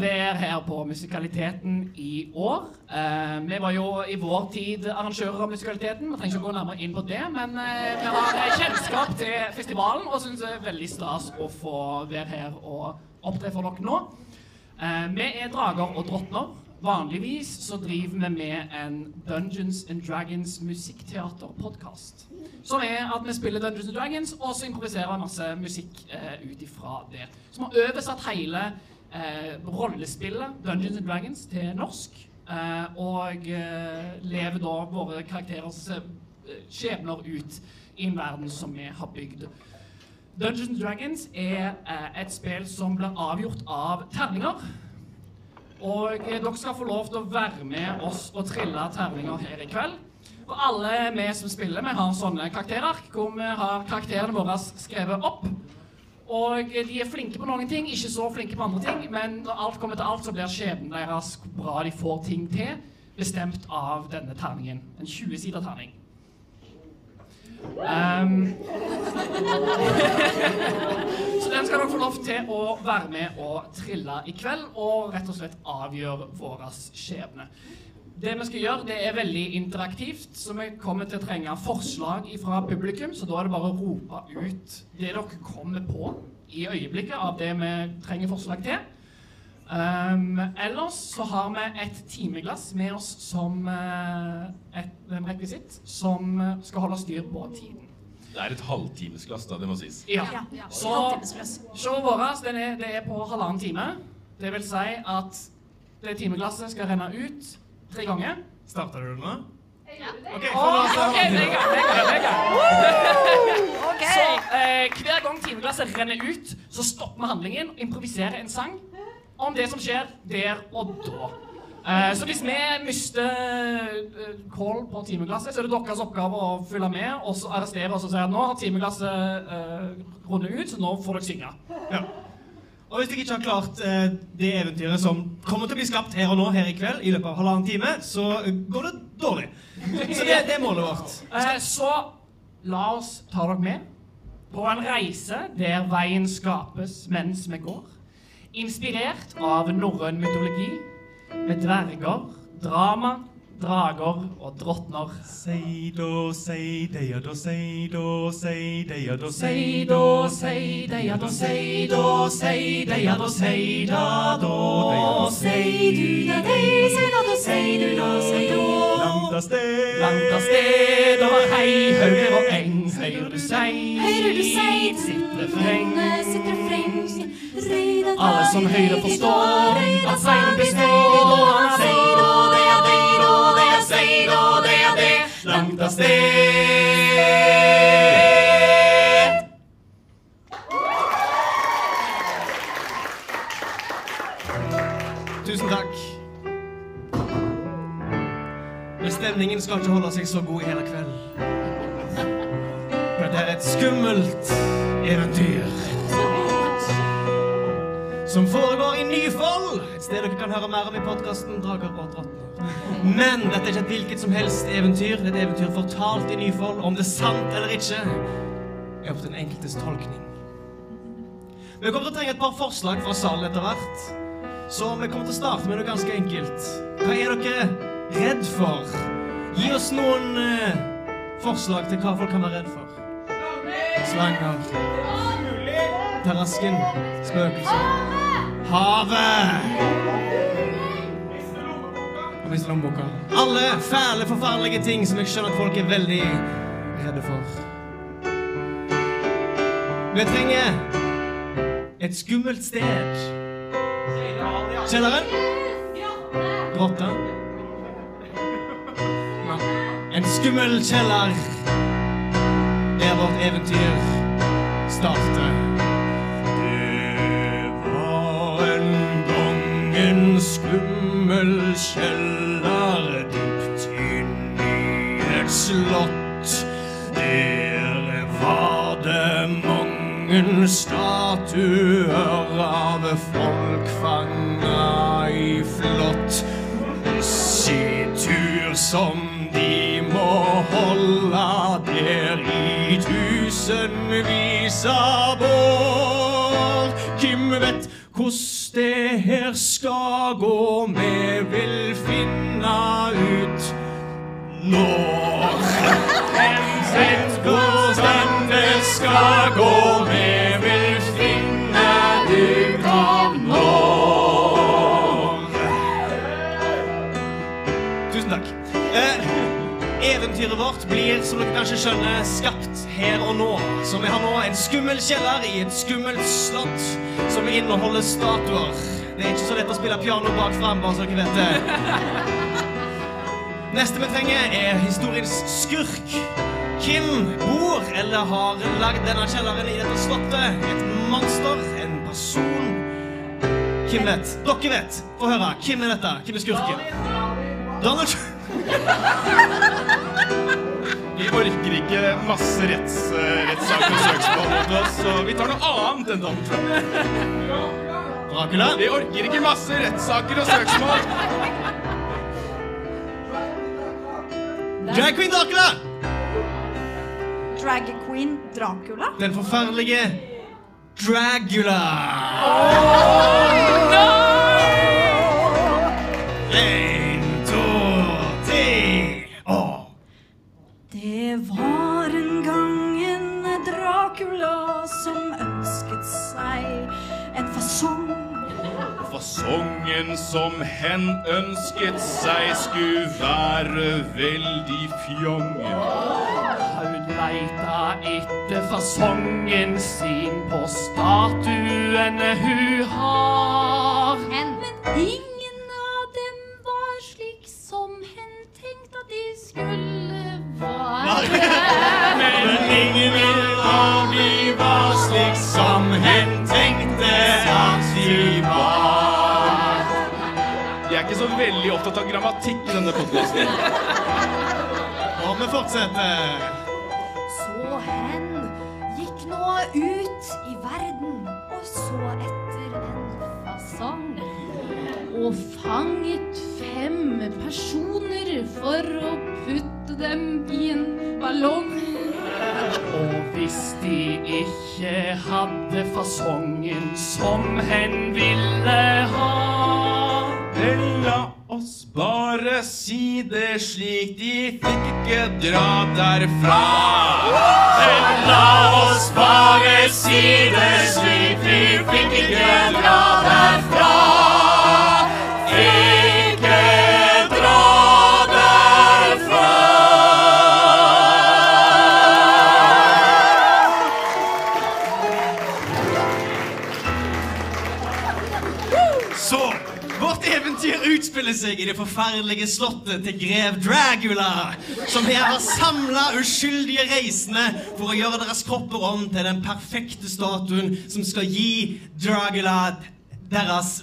være her på Musikaliteten i år. Eh, vi var jo i vår tid arrangører av Musikaliteten. Vi trenger ikke å gå nærmere inn på det, men eh, vi har eh, kjennskap til festivalen og syns det er veldig stas å få være her og opptre for dere nå. Eh, vi er drager og drottner. Vanligvis så driver vi med en Dungeons and Dragons musikkteaterpodkast. Som er at vi spiller Dungeons and Dragons og så improviserer masse musikk eh, ut ifra det. Så vi har oversatt hele rollespillet Dungeons and Dragons til norsk. Eh, og eh, lever da våre karakterers eh, skjebner ut i en verden som vi har bygd. Dungeons and Dragons er eh, et spill som blir avgjort av terninger. Og eh, dere skal få lov til å være med oss og trille terninger her i kveld. Og alle vi som spiller, vi har sånne karakterark hvor vi har karakterene våre skrevet opp. Og de er flinke på noen ting, ikke så flinke på andre ting. Men når alt kommer til alt, så blir skjebnen deres hvor bra de får ting til, bestemt av denne terningen. En 20-sider terning. Um, så den skal dere få lov til å være med og trille i kveld, og rett og slett avgjøre vår skjebne. Det vi skal gjøre, det er veldig interaktivt, så vi kommer til å trenge forslag fra publikum. Så da er det bare å rope ut det dere kommer på i øyeblikket av det vi trenger forslag til. Um, ellers så har vi et timeglass med oss som uh, et, en rekvisitt som skal holde styr på tiden. Det er et halvtimesglass, da, det må sies. Ja. Ja, ja. Så showet vårt det er på halvannen time. Det vil si at det timeglasset skal renne ut tre ganger. Starta du nå? Ok, ok, det er det er det er. Så eh, hver gang timeglasset renner ut, så stopper vi handlingen og improviserer en sang om det som skjer der og da. Eh, så hvis vi mister call på timeglasset, så er det deres oppgave å følge med og så arrestere oss og si at nå har timeglasset eh, rundet ut, så nå får dere synge. Ja. Og hvis jeg ikke har klart eh, det eventyret som kommer til å bli skapt her og nå her i kveld, i løpet av halvannen time, så går det dårlig. Så det, det er målet vårt. Eh, så la oss ta dere med på en reise der veien skapes mens vi går. Inspirert av norrøn mytologi med dverger, drama, drager og drottner. Sei da, sei deia da, sei da, sei deia da, Sei da, sei deia da, sei da, sei deia da, sei da, da, sei du da, dei, sei da, da, sei du da, sei da. Langt av sted. Langt av sted over hei, hauger og eng, høyrer du sei, Høyrer du sei, sitt refreng. sitt refreng. Alle som høyre forstår at seieren består, og han sier av sted. Tusen takk. Men stemningen skal ikke holde seg så god i hele kveld. For dette er et skummelt eventyr. Som foregår i Nyfold, et sted dere kan høre mer om i podkasten Drager og drottner. Men dette er ikke et hvilket som helst eventyr. Det er et eventyr fortalt i Nyfold. Om det er sant eller ikke, er opp til den enkeltes tolkning. Vi kommer til å trenge et par forslag fra salen etter hvert. Så vi kommer til å starte med noe ganske enkelt. Hva er dere redd for? Gi oss noen uh, forslag til hva folk kan være redd for. Slanger. Terrasken. Spøkelser. Havet. Alle fæle, forferdelige ting som jeg skjønner at folk er veldig redde for. Vi trenger et skummelt sted. Kjelleren? Grotta? En skummel kjeller. Der vårt eventyr starte. Skummel kjeller dypt inn i et slott. Der var det mange statuer av folk fanga i flått. Situr som de må holde der i tusenvis av år. Hvem vet hvordan det her skal gå? Vi vil finne ut når. Hvem vet hvordan det skal gå? Vi eventyret vårt blir, som dere kanskje skjønner, skapt her og nå. Så vi har nå en skummel kjeller i et skummelt slott som inneholder statuer. Det er ikke så lett å spille piano bak fram, bare så dere vet det. Neste vi trenger, er historiens skurk. Hvem bor eller har lagd denne kjelleren i dette slottet? Et monster? En person? Hvem vet? Dere vet. Få høre. Hvem er dette? Hvem er skurken? Donald Trump. Vi orker ikke masse retts, rettssaker og søksmål mot oss, så vi tar noe annet enn Donald Trump. Dracula. Vi orker ikke masse rettssaker og søksmål. Drag Queen Dracula. Drag queen Dracula? Den forferdelige Dragula. Nei to, Fasongen som hen ønsket seg skulle være veldig fjong. Hun leita etter fasongen sin på statuene hun har. Men ingen av dem var slik som hen tenkte at de skulle være. Men ingen av de var slik som hen tenkte at de var. Er ikke så veldig opptatt av grammatikk i denne podkasten. Og vi fortsetter. Så hen gikk nå ut i verden og så etter en fasong. Og fanget fem personer for å putte dem i en ballong. Og hvis de ikke hadde fasongen som hen ville ha Vel, la oss bare si det slik, de fikk ikke dra derfra. Vel, la oss bare si det slik, de fikk ikke dra derfra. I det forferdelige slottet til grev Dragula, som her har samla uskyldige reisende for å gjøre deres kropper om til den perfekte statuen som skal gi Dragula deres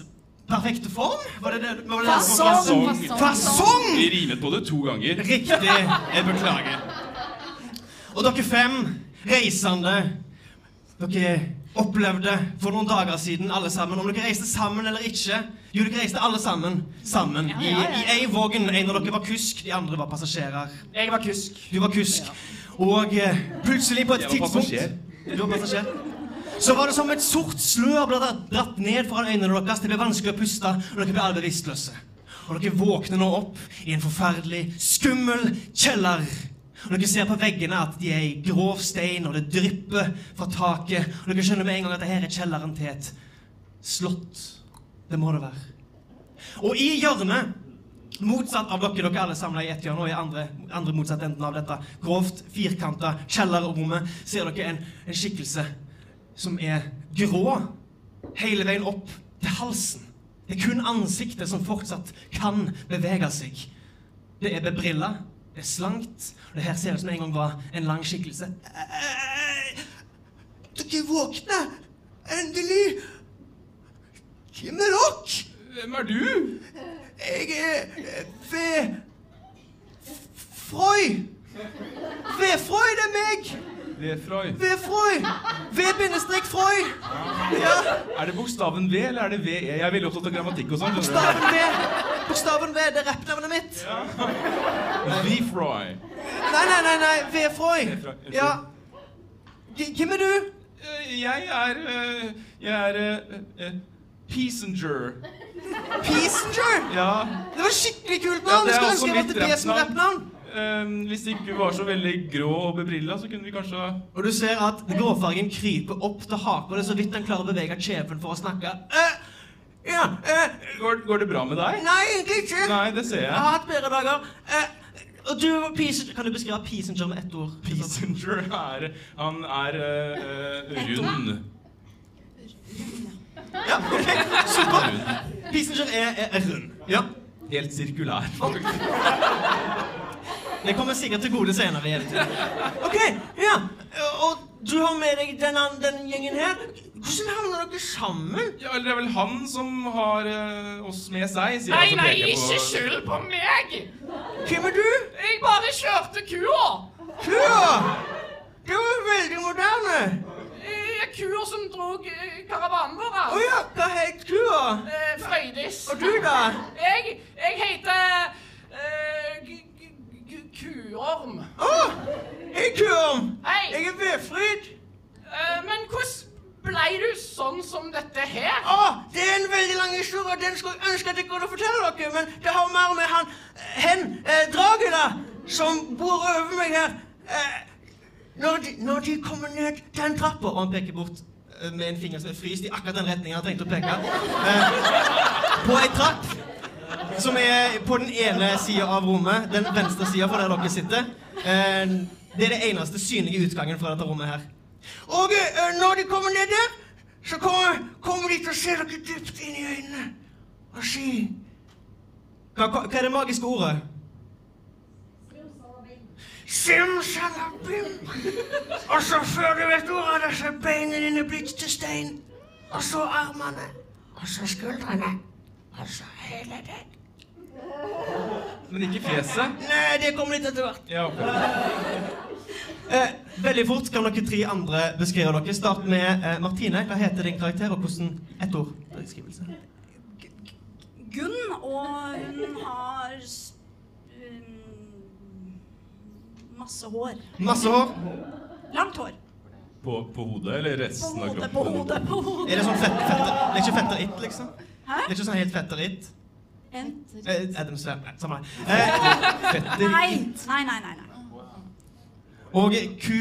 perfekte form? Var det det? Var det det? Fasong, Fasong. Fasong! Vi rimet på det to ganger. Riktig. Jeg beklager. Og dere fem reisende Dere opplevde for noen dager siden alle sammen om dere reiste sammen eller ikke. Jo, dere reiste alle sammen sammen i, i én vogn. En av dere var kusk, de andre var passasjerer. Jeg var kusk. Du var kusk. Og eh, plutselig på et Jeg var tidspunkt. Du var passasjer. Så var det som et sort slør ble dratt ned foran øynene deres. Det ble vanskelig å puste, og dere ble alle bevisstløse. Og dere våkner nå opp i en forferdelig, skummel kjeller. Og dere ser på veggene at de er i grov stein, og det drypper fra taket. Og dere skjønner med en gang at dette er kjelleren til et slott. Det må det være. Og i hjørnet Motsatt av dere, dere alle samla i ett hjørne, og i andre, andre motsatt enden av dette grovt firkanta kjellerrommet, ser dere en, en skikkelse som er grå hele veien opp til halsen. Det er kun ansiktet som fortsatt kan bevege seg. Det er bebrilla, det er slankt, og det her ser ut som en gang var en lang skikkelse. Dere våkner! Endelig. Hvem er dere? Hvem er du? Jeg er V... ved Frøy. Vedfrøy, det er meg. Vefroy. Vedfrøy. V-bindestrek Frøy. Ja. Er det bokstaven V, eller er det VE? Jeg er veldig opptatt av grammatikk og sånn. Bokstaven V. Bokstaven V, det er rappnavnet mitt. Ja. V-Froy. Nei, nei, nei, nei. Vedfrøy. Ja. Hvem er du? Eh, Jeg er eh, Jeg er eh, eh, Peasenger. Peasenger. Ja. Det var skikkelig kult Ja, navn. det er skulle ønske jeg hadde det som rappnavn. rappnavn. hvis det ikke var så veldig grå og bebrilla, så kunne vi kanskje Og du ser at gråfargen kryper opp til haken. Det er så vidt han klarer å bevege kjeven for å snakke. Uh, ja, uh, går, går det bra med deg? nei, egentlig ikke. Nei, det ser Jeg jeg. har hatt bedre dager. Uh, og du, Peasenger, Kan du beskrive Peasenger med ett ord? Peasenger er Han er rund. rund. Ja, ok, Super. Pissinger er, er, er rund. Ja. Helt sirkulær. Det kommer sikkert til gode senere i eventyret. Ok, ja. Og du har med deg denne, denne gjengen her. Hvordan havner dere sammen? Ja, eller det er vel han som har eh, oss med seg, sier Nei, han som nei, peker på- ikke skyld på meg! Hvem er du? Jeg bare kjørte kua. Kua! Det var veldig moderne. Eh, Kua som drog eh, karavanen vår. Å ja, hva het kua? Eh, Frøydis. Og du, da? Jeg, jeg heter eh, Kuorm. Å! Oh, jeg er Kuorm. Hei. Jeg er Vedfryd. Eh, men hvordan blei du sånn som dette her? Å, det er en veldig lang historie. Den skulle jeg ønske at jeg kunne fortelle dere, men det har mer med han hen, eh, Dragula, som bor over meg her. Eh, når, de, når de kommer ned den trappa Og han peker bort eh, med en finger som er fryst i akkurat den retningen han trengte å peke. Eh, på ei trapp som er på den ene sida av rommet. Den venstre sida fra der dere sitter. Eh, det er det eneste synlige utgangen fra dette rommet her. Og eh, når de kommer ned der, så kommer, kommer de til å se dere dypt inn i øynene og si Hva, hva, er det magiske ordet? Simsalabim. Og så før du vet ordet av det, så er beina dine blitt til stein. Og så armene. Og så skuldrene. Og så hele deg. Men ikke fjeset. Nei, det kommer litt etter hvert. Ja, okay. Eh, veldig fort kan dere tre andre beskrive dere. Start med eh, Martine. Hva heter din karakter, og hvordan Ett ord. Beskrivelse. Gunn, og hun har s- um, masse hår. Masse hår. Langt hår. På, på hodet, eller På resten av kroppen? på hodet, på hodet. Er det sånn fett, fetter, det er ikke fetter it, liksom? Hæ? Det er ikke sånn helt fetter it? Enter. Eh, Adam Sandler. Nei, samme det. Eh, fetter Nei, it. nei, nei, nei. nei. Og ku.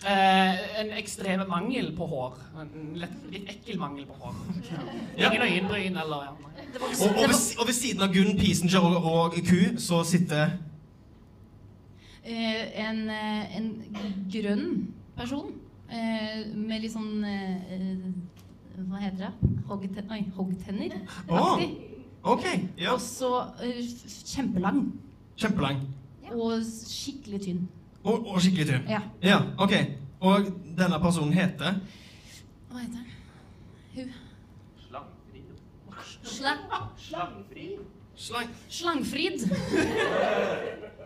Eh, en ekstrem mangel på hår. En lett, litt ekkel mangel på hår. Ingen øyenbryn eller ja. Og, og, ved, og ved siden av Gunn, Pisenger og, og ku, så sitter en, eh, en grønn person eh, med litt sånn eh, eh, Hva heter det? Hoggten, oi, hoggtenner. Oh, aktig. OK. Ja. Og så eh, kjempelang. Kjempelang. Og skikkelig tynn. Og, og skikkelig tynn. Ja. Ja, OK. Og denne personen heter Hva heter? Hun Slang, Slang... Slangfrid.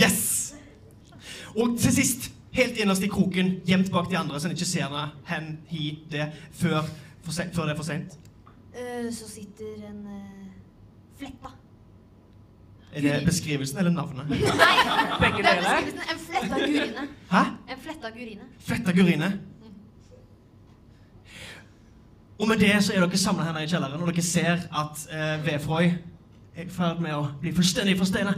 Yes! Og til sist, helt innerst i kroken, gjemt bak de andre, så en ikke ser henne, hen, hi, det, før, for se, før det er for seint. Eh, så sitter en uh, fletta. Er det beskrivelsen eller navnet? Nei, Begge det er beskrivelsen. En fletta gurine. Hæ? En fletta gurine. Fletta Gurine. Og med det så er dere samla her i kjelleren, og dere ser at eh, Vefroy er i ferd med å bli fullstendig forsteina.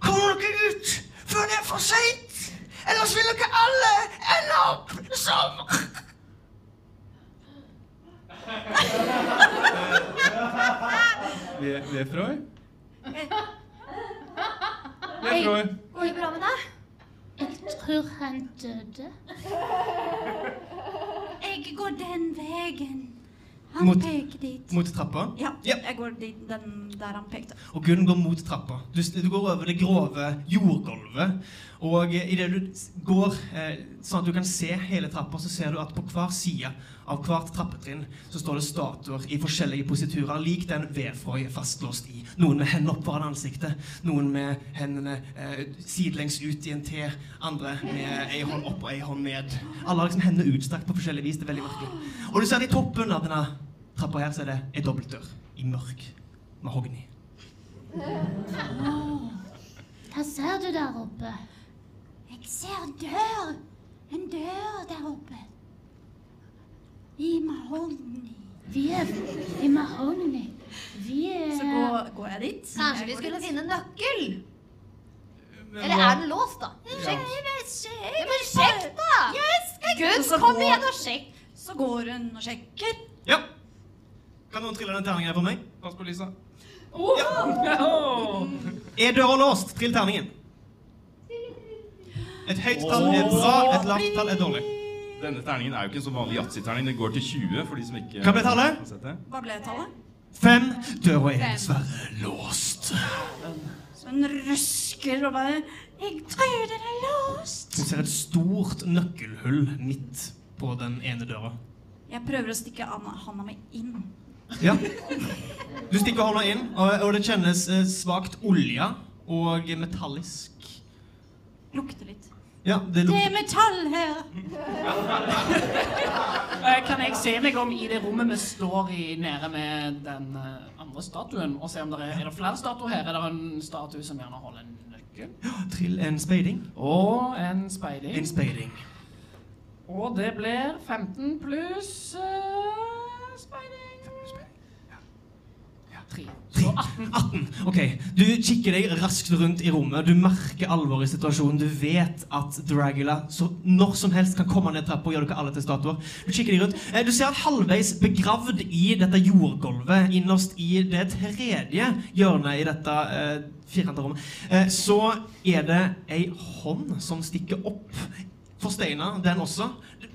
Kom dere ut før det er for seint! Ellers vil dere alle ende opp som Vefroy? Vefroy? Går det bra med deg? Jeg tror han døde. Jeg går den veien. Han Mot- peker dit. Mot trappa. Ja, Ja. jeg går dit, den der han pekte. Og Gunn går mot trappa. Du, du går over det grove jordgulvet. Og eh, idet du går eh, sånn at du kan se hele trappa, så ser du at på hver side av hvert trappetrinn så står det statuer i forskjellige positurer, lik den Vefroy er fastlåst i. Noen med hendene opp foran ansiktet, noen med hendene eh, sidelengs ut i en T, andre med ei hånd opp og ei hånd ned. Alle har liksom hendene utstrakt på forskjellig vis. Det er veldig merkelig. Og du ser det i toppen av denne trappa her så er det ei dobbeltdør i mørk mahogni. Hva ser du der oppe? Jeg ser en dør. En dør der oppe. I mahogni. Vi er i mahogni. Vi er Så går, går jeg dit. Kanskje vi skulle finne nøkkel? Eller er den låst, da? Sjekk. Ja, men sjekk, da! Gud, Så kom igjen og sjekk. Så går hun og sjekker. Ja. Kan noen trille den terningen her for meg? Pass på Lisa. Er døra låst? Trill terningen. Et høyt tall er bra, et lavt tall er dårlig. Denne terningen er jo ikke en så vanlig yatzy-terning. Den går til 20 for de som ikke Hva ble tallet? Hva ble tallet? Fem. Døra er dessverre låst. Så hun røsker og bare Jeg tror den er låst. Du ser et stort nøkkelhull midt på den ene døra. Jeg prøver å stikke an- handa mi inn. Ja. Du stikker hånda inn, og, og det kjennes eh, svakt olje og metallisk. Lukter litt. Ja, det Det er metall her. Eh, Kan jeg se meg om i det rommet vi står i nede med den eh, andre statuen, og se om det er, er det flere statuer her? Er det en statue som gjerne holder en nøkkel? Trill en speiding. Og en speiding. En speiding. Og det blir 15 pluss uh, speiding. Tre. Så 18. 18. Ok, Du kikker deg raskt rundt i rommet. Du merker alvoret i situasjonen. Du vet at Dragula så når som helst kan komme ned trappa og gjøre dere alle til statuer. Du kikker deg rundt. Eh, Du ser at halvveis begravd i dette jordgulvet, innerst i det tredje hjørnet i dette eh, firkanta rommet, eh, så er det ei hånd som stikker opp. Forsteina, den også.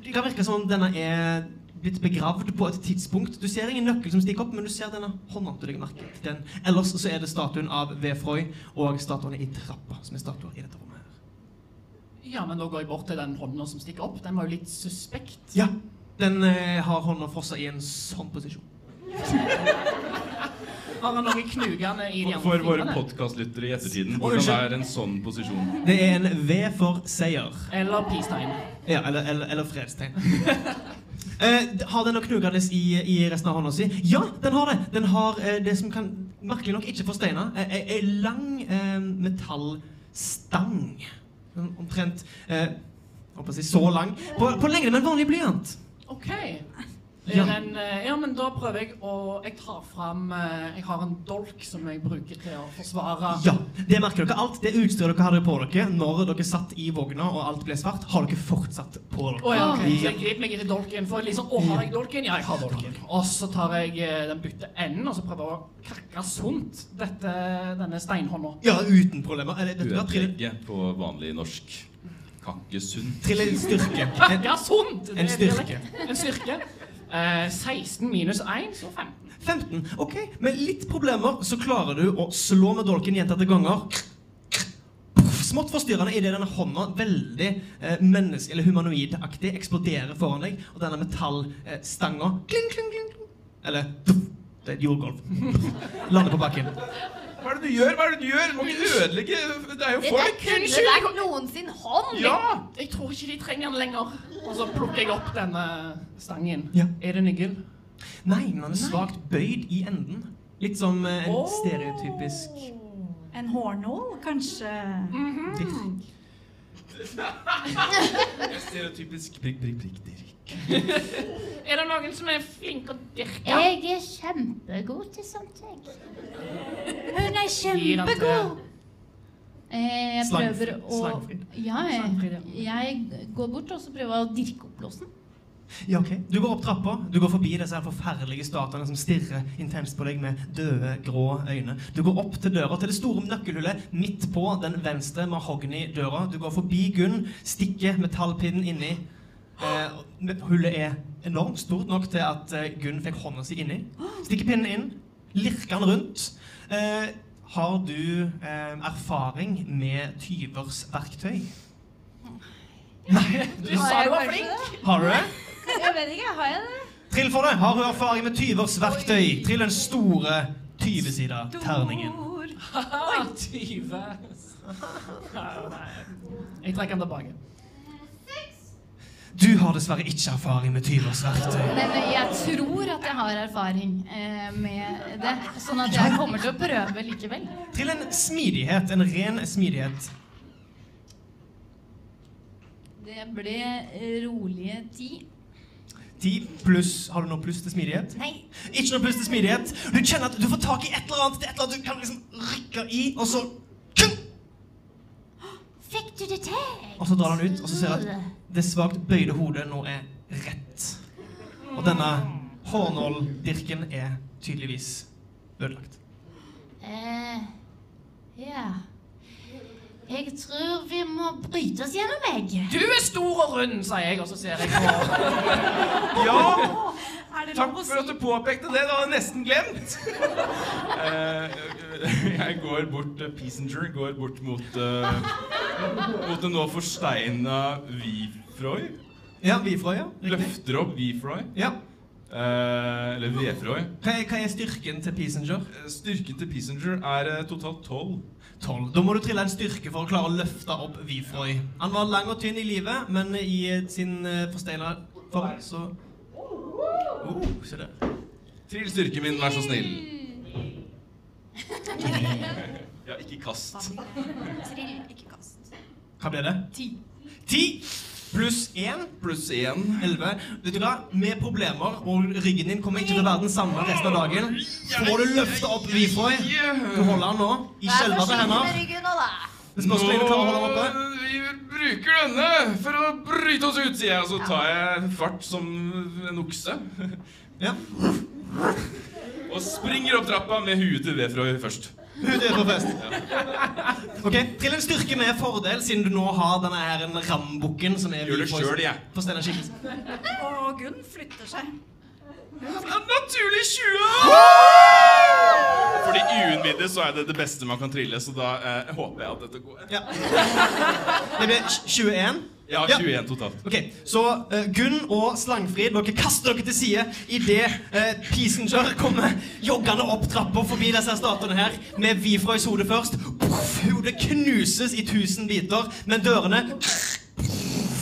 Det kan virke som om denne er blitt begravd på et tidspunkt. Du ser ingen nøkkel som stikker opp, men du ser denne hånda. du legger merke til den. Ellers så er det statuen av V. Freud og statuene i trappa som er statuer i dette rommet. her. Ja, men da går jeg bort til den hånda som stikker opp. Den var jo litt suspekt. Ja, den eh, har hånda frossa i en sånn posisjon. Har han noe knugende i de andre For våre fingrene? podkastlyttere i ettertiden, hvordan er en sånn posisjon? Det er en V for seier. Eller peacetegn. Ja, eller, eller, eller fredstegn. Eh, har den noe knugende i, i resten av hånda si? Ja, den har det. Den har eh, det som kan merkelig nok ikke forsteine. eh, Ei ei lang eh, metallstang. Omtrent eh, på å si så lang. På, på lengde med en vanlig blyant. OK. Ja. Den, eh, ja, men da prøver jeg å Jeg tar fram eh, Jeg har en dolk som jeg bruker til å forsvare Ja, det merker dere. Alt det utstyret dere hadde på dere når dere satt i vogna og alt ble svart, har dere fortsatt på dere. Oh, ja, ok. Så jeg griper meg etter dolken. For liksom, å, har jeg dolken? Ja, jeg har dolken. Og så tar jeg eh, den bytte enden og så prøver jeg å krakke sunt dette, denne steinhånda. Ja, uten problemer. Eller, vet du hva? trygg på vanlig norsk. Kakke sunt. trill en styrke. En, Krakka sunt! en styrke. En styrke. Eh, 16 minus 1, så 15. 15. Ok, med litt problemer så klarer du å slå med dolken gjentatte ganger. Smått forstyrrende idet denne hånda veldig eh, menneske- eller humanoidaktig eksploderer foran deg, og denne metallstanga kling, kling, kling, kling. Eller det er et jordgulv. Lander på bakken. Hva er det du gjør? Hva er det du gjør? Du må ikke ødelegge Det er jo Det der folk! Det vært noen sin hånd! Ja! Jeg tror ikke de trenger den lenger. Og så plukker jeg opp denne stangen. Ja. Er det nyggel? Nei, men den er svakt bøyd i enden. Litt som eh, en oh. stereotypisk En hårnål, kanskje? Stereotypisk prikk, prikk, prikk, dirk. Er det noen som er flink å dirke? Jeg er kjempegod til sånt, jeg. Hun er kjempegod! Eh, Jeg Slangfri- prøver å slangfri. Ja, jeg, jeg går bort og så prøver jeg å dirke opp låsen. Ja, ok. Du går opp trappa, du går forbi disse her forferdelige statuene som stirrer intenst på deg med døde, grå øyne. Du går opp til døra, til det store nøkkelhullet midt på den venstre mahogni-døra. Du går forbi Gunn, stikker metallpinnen inni. Eh, hullet er enormt stort nok til at eh, Gunn fikk hånda si inni. Stikker pinnen inn, lirker den rundt. Eh, har du eh, erfaring med tyvers verktøy? Nei, Du sa du var flink! har du det? Jeg vet ikke, har jeg det? Trill for det. Har hun erfaring med tyvers verktøy? Trill den store tyvesida terningen. Ah, 20. Nei. Jeg trekker den tilbake. Du har dessverre ikke erfaring med tyversverktøy. Men jeg tror at jeg har erfaring eh, med det, sånn at jeg kommer til å prøve likevel. Til en smidighet. En ren smidighet. Det ble rolige ti. Ti pluss Har du noe pluss til smidighet? Nei. Ikke noe pluss til smidighet. Du kjenner at du får tak i et eller annet, et eller annet du kan liksom rykke i, og så! Fikk du det til? Og så drar han ut, og så ser han at det svakt bøyde hodet nå er rett. Og denne hårnåldirken er tydeligvis ødelagt. Eh, ja. Jeg tror vi må bryte oss gjennom, jeg. Du er stor og rund, sier jeg, og så ser jeg på Ja! Takk for at du påpekte det. Det hadde jeg nesten glemt. Eh, jeg går bort til Peasenger, går bort mot uh, Mot det nå forsteina Vifroy. Ja, Vifroy, ja. Løfter opp Vifroy. Ja. Eh, eller Vefroy. Hva er, hva er styrken til Peasenger? Eh, Styrken til Peasenger er eh, totalt tolv. 12. Da må du trille en styrke for å klare å løfte opp Vifroy. Han var lang og tynn i livet, men i eh, sin uh, forsteina form, så oh, Se der. Trill styrken min, vær så snill. Ja, ikke kast. Trill, ikke kast. Hva ble det? Ti. 10 pluss 1. Pluss én. 11. Vet du hva? Med problemer, og ryggen din kommer ikke til å være den samme resten av dagen, får du løfte opp Wifoy. Du holder den nå i skjelvete hender. Det spørs hvor lenge du klarer å holde oppe. Vi bruker denne for å bryte oss ut, sier jeg, og så tar jeg fart som en okse. Ja. Og springer opp trappa med huet til Vefroy først. Ut er på fest. Ok, Trill en styrke med fordel, siden du nå har denne her en rambukken som er Gjør det sjøl, jeg. Og Gunn flytter seg. Naturlig 20! For de uunnvidde så er det det beste man kan trille, så da eh, håper jeg at dette går. Ja. Det ble 21. Ja, Ja. 21 totalt. Ok, Så eh, Gunn og Slangfrid, dere kaster dere til side idet uh, Peasenger kommer joggende opp trappa forbi disse statuene her med Vifroys hode først. Puff, hodet knuses i tusen biter, men dørene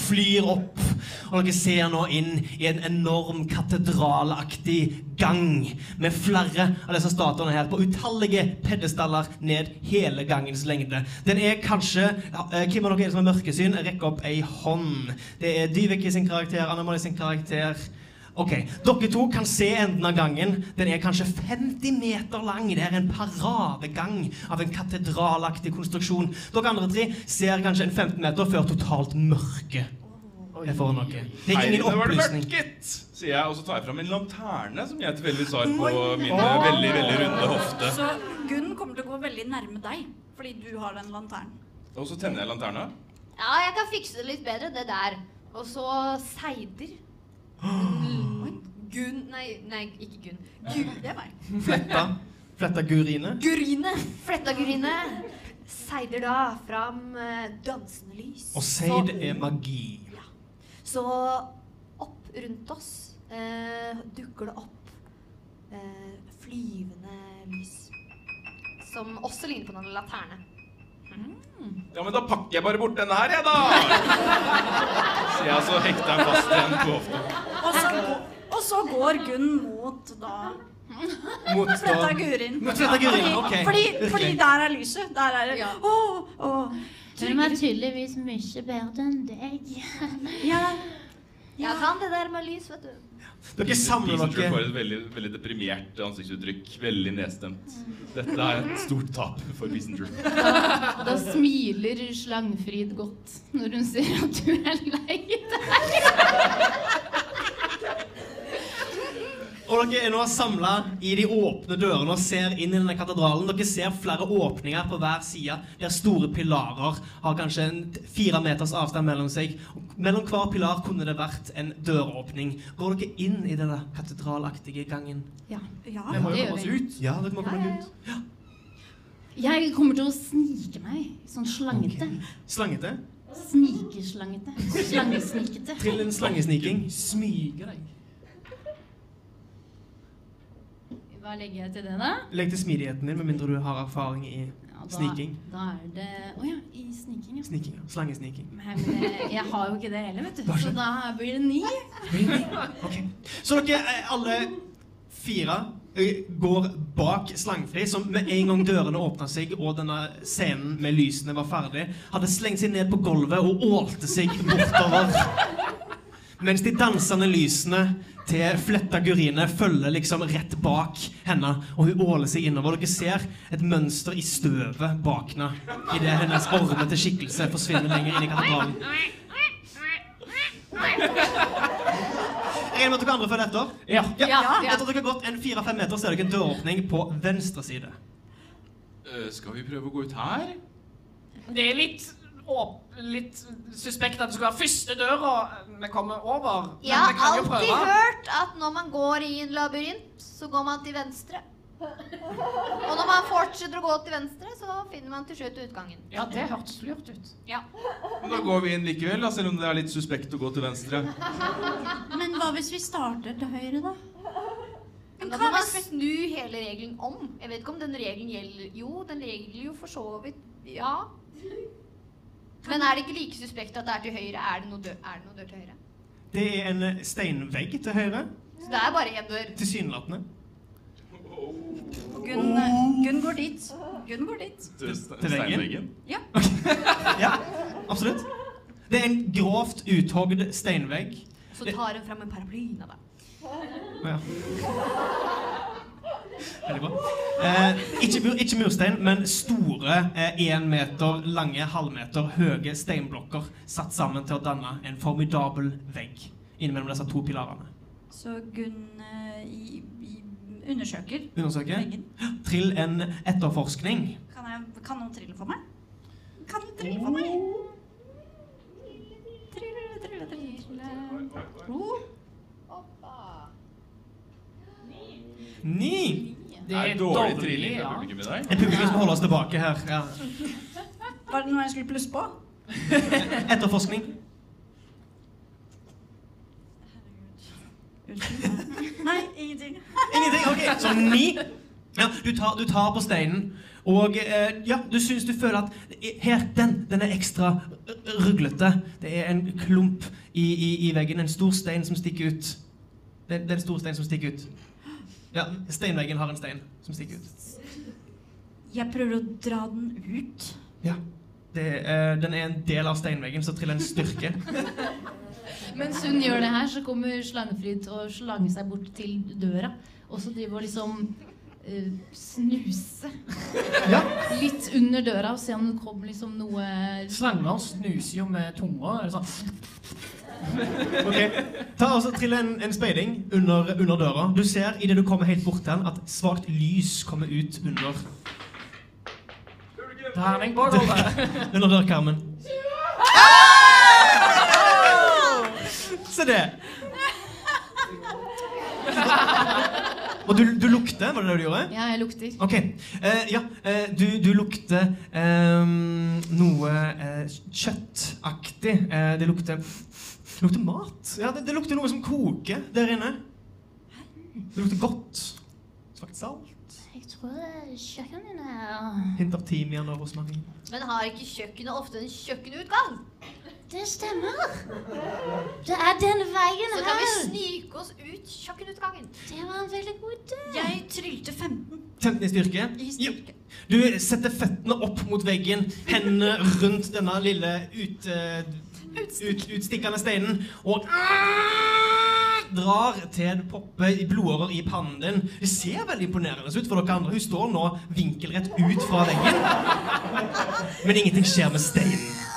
flyr opp. Og dere ser nå inn i en enorm katedralaktig gang med flere av disse statuene her på utallige pedestaller ned hele gangens lengde. Den er kanskje eh, Hvem av dere er det som har mørkesyn? Rekk opp ei hånd. Det er Dyveke sin karakter, Anna-Mari sin karakter. Ok, Dere to kan se enden av gangen. Den er kanskje 50 meter lang. Det er en paradegang av en katedralaktig konstruksjon. Dere andre tre ser kanskje en 15 meter før totalt mørke er får noe. Det er ingen det var det opplysning. mørket, sier jeg, og så tar jeg fram en lanterne som jeg tilfeldigvis har på min eh, veldig, veldig runde hofte. Så Gunn kommer til å gå veldig nærme deg, fordi du har den lanternen. Og så tenner jeg lanterna. Ja, jeg kan fikse det litt bedre, det der. Og så Seider. Gunn Nei, nei, ikke Gunn. Gunn, Det er meg. Fletta. Fletta Gurine. Gurine. Fletta Gurine. Seider da fram eh, dansende lys. Og Seid er magi. Så opp rundt oss eh, dukker det opp eh, flyvende lys. Som også ligner på en laterne. Ja, men da pakker jeg bare bort denne her, jeg, da! Sier jeg, så hekter jeg fast igjen på hofta. Og så, og så går Gunn mot da Mot Fletta Gurin. Mot Fletta Gurin, Fordi, ok. fordi, fordi der er lyset. Der er det Ja. Oh, å. Hun var tydeligvis mye bedre enn deg. Ja. Jeg kan det der med lys, vet du. Dere samler dere får et veldig, veldig deprimert ansiktsuttrykk. Veldig nedstemt. Dette er et stort tap for Peasenger. Da smiler Slangfrid godt når hun ser at du er lei deg. Og dere er nå samla i de åpne dørene og ser inn i denne katedralen. Dere ser flere åpninger på hver side, der store pilarer har kanskje en fire meters avstand mellom seg. Og mellom hver pilar kunne det vært en døråpning. Går dere inn i denne katedralaktige gangen? Ja. Ja. Vi må det jo komme oss ut. Ja, dere må komme Ja, ja, ut. Jeg kommer til å snike meg. Sånn slangete. Slangete. Snikeslangete. Slangesnikete. Trill en slangesniking. Smyge deg. Hva legger jeg til det, da? Legg til smidigheten din, med mindre du har erfaring i Ja, da, Sniking. Da er det Å ja, i sniking, ja. sniking. ja. Slangesniking. Men jeg har jo ikke det heller, vet du. Så da blir det ni. okay. Så dere eh, alle fire eh, går bak Slangfri, som med en gang dørene åpna seg og denne scenen med lysene var ferdig, hadde slengt seg ned på gulvet og ålte seg bortover. Mens de dansende lysene til Fletta Gurine følger liksom rett bak henne, og hun åler seg innover. Dere ser et mønster i støvet bak henne idet hennes ormete skikkelse forsvinner lenger inn i katedralen. Jeg regner med at dere andre følger etter. Ja. Ja. Ja. Etter at dere har gått en fire-fem meter, så er det en døråpning på venstre side. Uh, skal vi prøve å gå ut her? Det er litt, litt suspekt at det skulle være første døra vi kommer over. Men Jeg har vi kan jo alltid hørt at når man går i en labyrint, så går man til venstre. Og når man fortsetter å gå til venstre, så finner man til slutt utgangen. Ja, det hørtes lurt ut. Ja. Da går vi inn likevel, da, selv om det er litt suspekt å gå til venstre. Men hva hvis vi starter til høyre, da? Men da må man snu hele regelen om. Jeg vet ikke om den regelen gjelder Jo, den regelen jo for så vidt Ja. Men er det ikke like suspekt at det er til høyre? Er det noe dør, er det noe dør til høyre? Det er en eh, steinvegg til høyre. Så det er bare én dør. Tilsynelatende. Gunn, Gunn går dit. Gunn går dit. Til, Til veggen? Ja. Ja, absolutt. Det er en grovt uthogd steinvegg. Så tar hun fram en paraply. Nei da. Ja. Veldig bra. Eh, ikke, mur, ikke murstein, men store én meter lange, halvmeter høye steinblokker satt sammen til å danne en formidabel vegg innimellom disse to pilarene. Så Gunn eh, i, i, undersøker undersøker. veggen. Trill en etterforskning. Kan, jeg, kan noen trille for meg? Kan noen trille for meg? Trille, trille, trille, trille. Oh, Ni! Det er dårlig dårlig, trilling fra ja. publikum i dag. En publikum som holder oss tilbake her. Ja. var det noe jeg skulle plusse på? Etterforskning. Unnskyld. Nei, ingenting. Ingenting? Ok, så ni. Ja, du tar, du tar på steinen, og eh, ja, du syns du føler at her, den, den er ekstra ruglete. Det er en klump i, i, i veggen, en stor stein som stikker ut. Det, det er en stor stein som stikker ut. Ja, steinveggen har en stein som stikker ut. Jeg prøver å dra den ut. Ja. Det, eh, den er en del av steinveggen, så triller en styrke. Mens hun gjør det her, så kommer Slangefryd og å slange seg bort til døra. Og så driver hun liksom uh, snuse Ja. litt under døra og se om det kommer liksom noe Slanger snuser jo med tunga. Er det sånn Ok, Ta og Trill en, en speiding under, under døra. Du ser idet du kommer helt bort til den, at svakt lys kommer ut under, terning på gulvet? under dørkarmen. Se det! Og du, du lukter, var det det du gjorde? Ja, jeg lukter. Ok. eh, ja, eh, du, du lukter ehm, noe eh, kjøttaktig. Eh, det lukter Det lukter mat. Ja, det, det lukter noe som koker der inne. Det lukter godt. Svakt salt. Jeg tror kjøkkenet din er Hint av timian og rosmarin. Men har ikke kjøkkenet ofte en kjøkkenutgang? Det stemmer. Det er denne veien Så kan vi snike oss ut kjøkkenutgangen. Det var en veldig god idé. Jeg trylte 15 15 i styrke. i styrke. Du setter føttene opp mot veggen, hendene rundt denne lille ut, eh, ut, utstikkende steinen, og drar til en poppe i blodårer i pannen din. Det ser veldig imponerende ut for dere andre. Hun står nå vinkelrett ut fra veggen. Men ingenting skjer med steinen.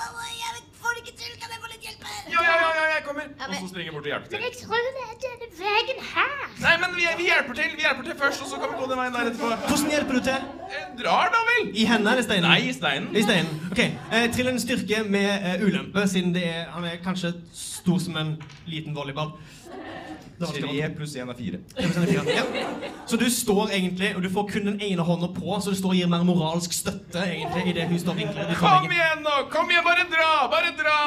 Ja, ja, jeg kommer! Og så springer jeg bort og hjelper til. Men jeg tror det er denne veien her. Nei, men vi, vi hjelper til Vi hjelper til først, og så kan vi gå den veien der etterpå. Hvordan hjelper du til? Eh, Drar, da vel? I hendene eller steinen? Nei, i steinen. I steinen. Ok, eh, Trill en styrke med eh, ulempe, siden det er, han er kanskje stor som en liten volleyball. Tre pluss én er fire. Ja. Så du står egentlig, og du får kun den ene hånda på, så du står og gir mer moralsk støtte egentlig i det hun står vinklet. Kom igjen, nå! Kom igjen, bare dra! Bare dra!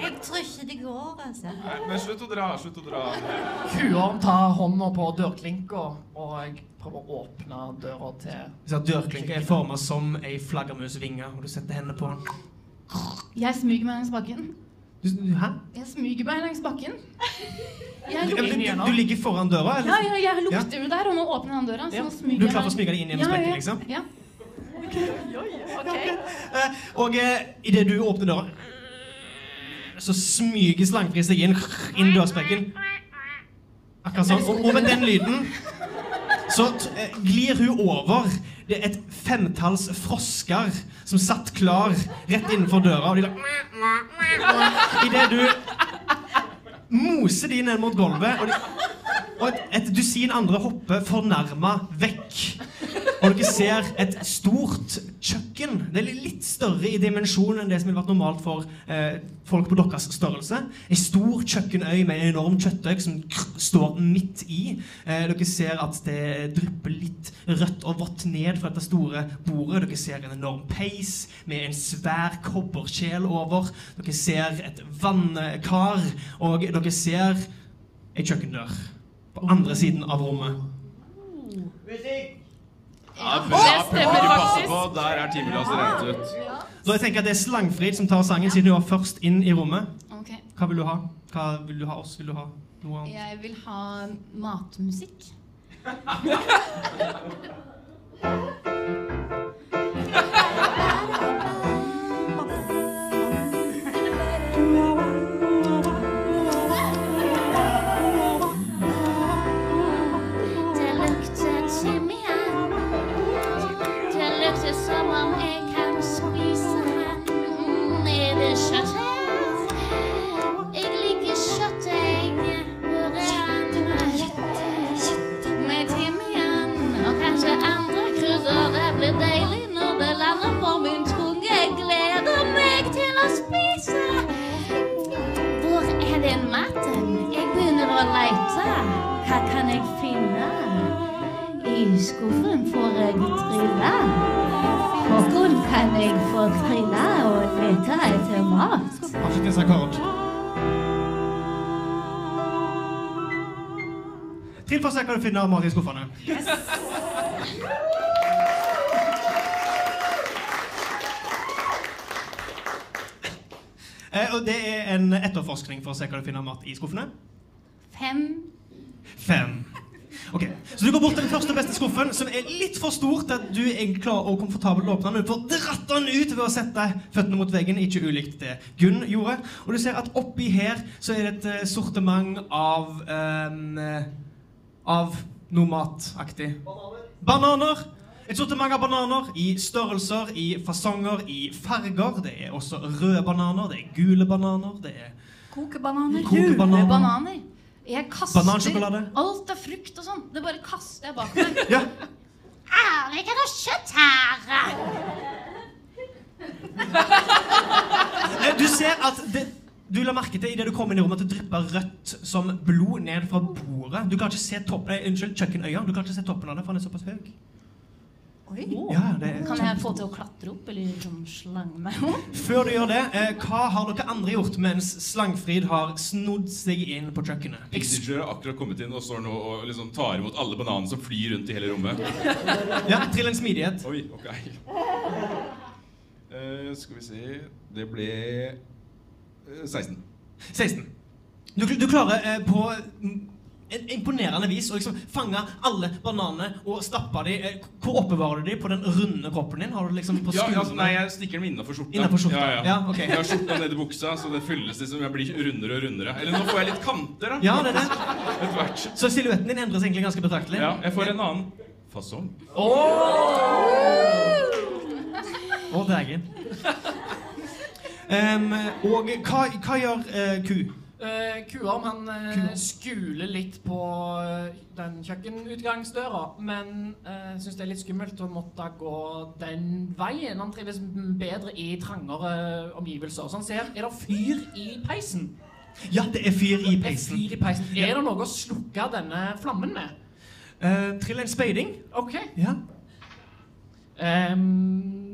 Jeg tror ikke det går, altså. Nei, men slutt å dra. Slutt å dra. Kuorm tar hånda på dørklinka, og jeg prøver å åpne døra til Så Dørklinka er formet som ei flaggermusvinge, og du setter hendene på den. Jeg smyger meg langs bakken. Hæ? Jeg smyger meg langs bakken. Jeg Du, lukter, du, du ligger foran døra, eller? ja, ja, jeg lukter jo der, og nå åpner han døra. Så Ja. nå smyger Du er klar for å smyge deg inn gjennom Ja, sprekken, ja, Okay. Ja. Uh, og eh, idet du åpner døra, så smyger slangfri seg inn inn dørsprekken. Akkurat sånn. Og, og med den lyden så t- eh, glir hun over. Det er et femtalls frosker som satt klar rett innenfor døra. Og de la Idet du moser de ned mot gulvet, og, de, og et, et dusin andre hopper fornærma vekk. Og dere ser et stort kjøkken. Det er litt større i dimensjon enn det som ville vært normalt for eh, folk på deres størrelse. En stor kjøkkenøy med en enorm kjøttøy som står midt i. Eh, dere ser at det drypper litt rødt og vått ned fra dette store bordet. Dere ser en enorm peis med en svær kobberkjel over. Dere ser et vannkar, og dere ser ei kjøkkendør på andre siden av rommet. Ja, bra. stemmer faktisk. på. Der er timeglasset rent ut. Så jeg tenker at det er Slangfrid som tar sangen, siden hun var først inn i rommet. Okay. Hva vil du ha? Hva vil du ha oss? Vil du ha noe annet? Jeg vil ha matmusikk. skuffen får jeg trille. Håkon kan jeg få trille og lete etter mat. Avslutningsakkord. Trill for å se hva du finner av mat i skuffene. Eh, og det er en etterforskning for å se hva du finner av mat i skuffene. Fem. Fem. Ok, Så du går bort til den første og beste skuffen, som er litt for stor til at du er klar og komfortabel å åpne den. Du får dratt den ut ved å sette føttene mot veggen, ikke ulikt det Gunn gjorde. Og du ser at oppi her så er det et eh, sortiment av eh, Av noe mataktig. Bananer. Et sortiment av bananer i størrelser, i fasonger, i farger. Det er også røde bananer, det er gule bananer, det er Kokebananer. kokebananer. Bananer. Jeg kaster Banansjokolade. alt av frukt og sånn. Det bare kaster jeg bak meg. Ja, Ah, ikke noe kjøtt her. Eh, Du ser at det, du la merke til i det du kom inn i rommet at det drypper rødt som blod ned fra bordet. Du kan ikke se toppen, eh, unnskyld, kjøkkenøya. Du kan ikke se toppen av det, for den er såpass høy. Oi. Ja, det er Kan jeg få til å klatre opp, eller liksom slange meg opp? Før du gjør det, eh, hva har dere andre gjort mens Slangfrid har snodd seg inn på kjøkkenet? Pixie har akkurat kommet inn og står nå og liksom tar imot alle bananene som flyr rundt i hele rommet. Ja, Trill en smidighet. Oi, ok. Uh, skal vi se Det ble eh, 16. 16. Du, du klarer eh, på imponerende vis å liksom fange alle bananene og stappe de. Eh, Hvor oppbevarer du de? På den runde kroppen din? Har du liksom på Ja, ja, skuldrene? nei, jeg stikker dem innafor skjorta. Innenfor skjorta. Ja, ja. Ja, okay. Jeg har skjorta nedi buksa, så det fylles liksom Jeg blir rundere og rundere. Eller nå får jeg litt kanter, da. Ja, det er det. Så silhuetten din endres egentlig ganske betraktelig. Ja, jeg får en annen fasong. Oh! dvergen. Um, og hva, hva gjør uh, ku Uh, Kuam han uh, skuler litt på eh, den kjøkkenutgangsdøra, men uh, syns det er litt skummelt å måtte gå den veien. Han trives bedre i trangere omgivelser. Så han ser Er det fyr i peisen? Ja, det er fyr i peisen. er fyr i peisen. Er det noe å slukke denne flammen med? Eh, trill en speiding. OK. Ja. Ehm,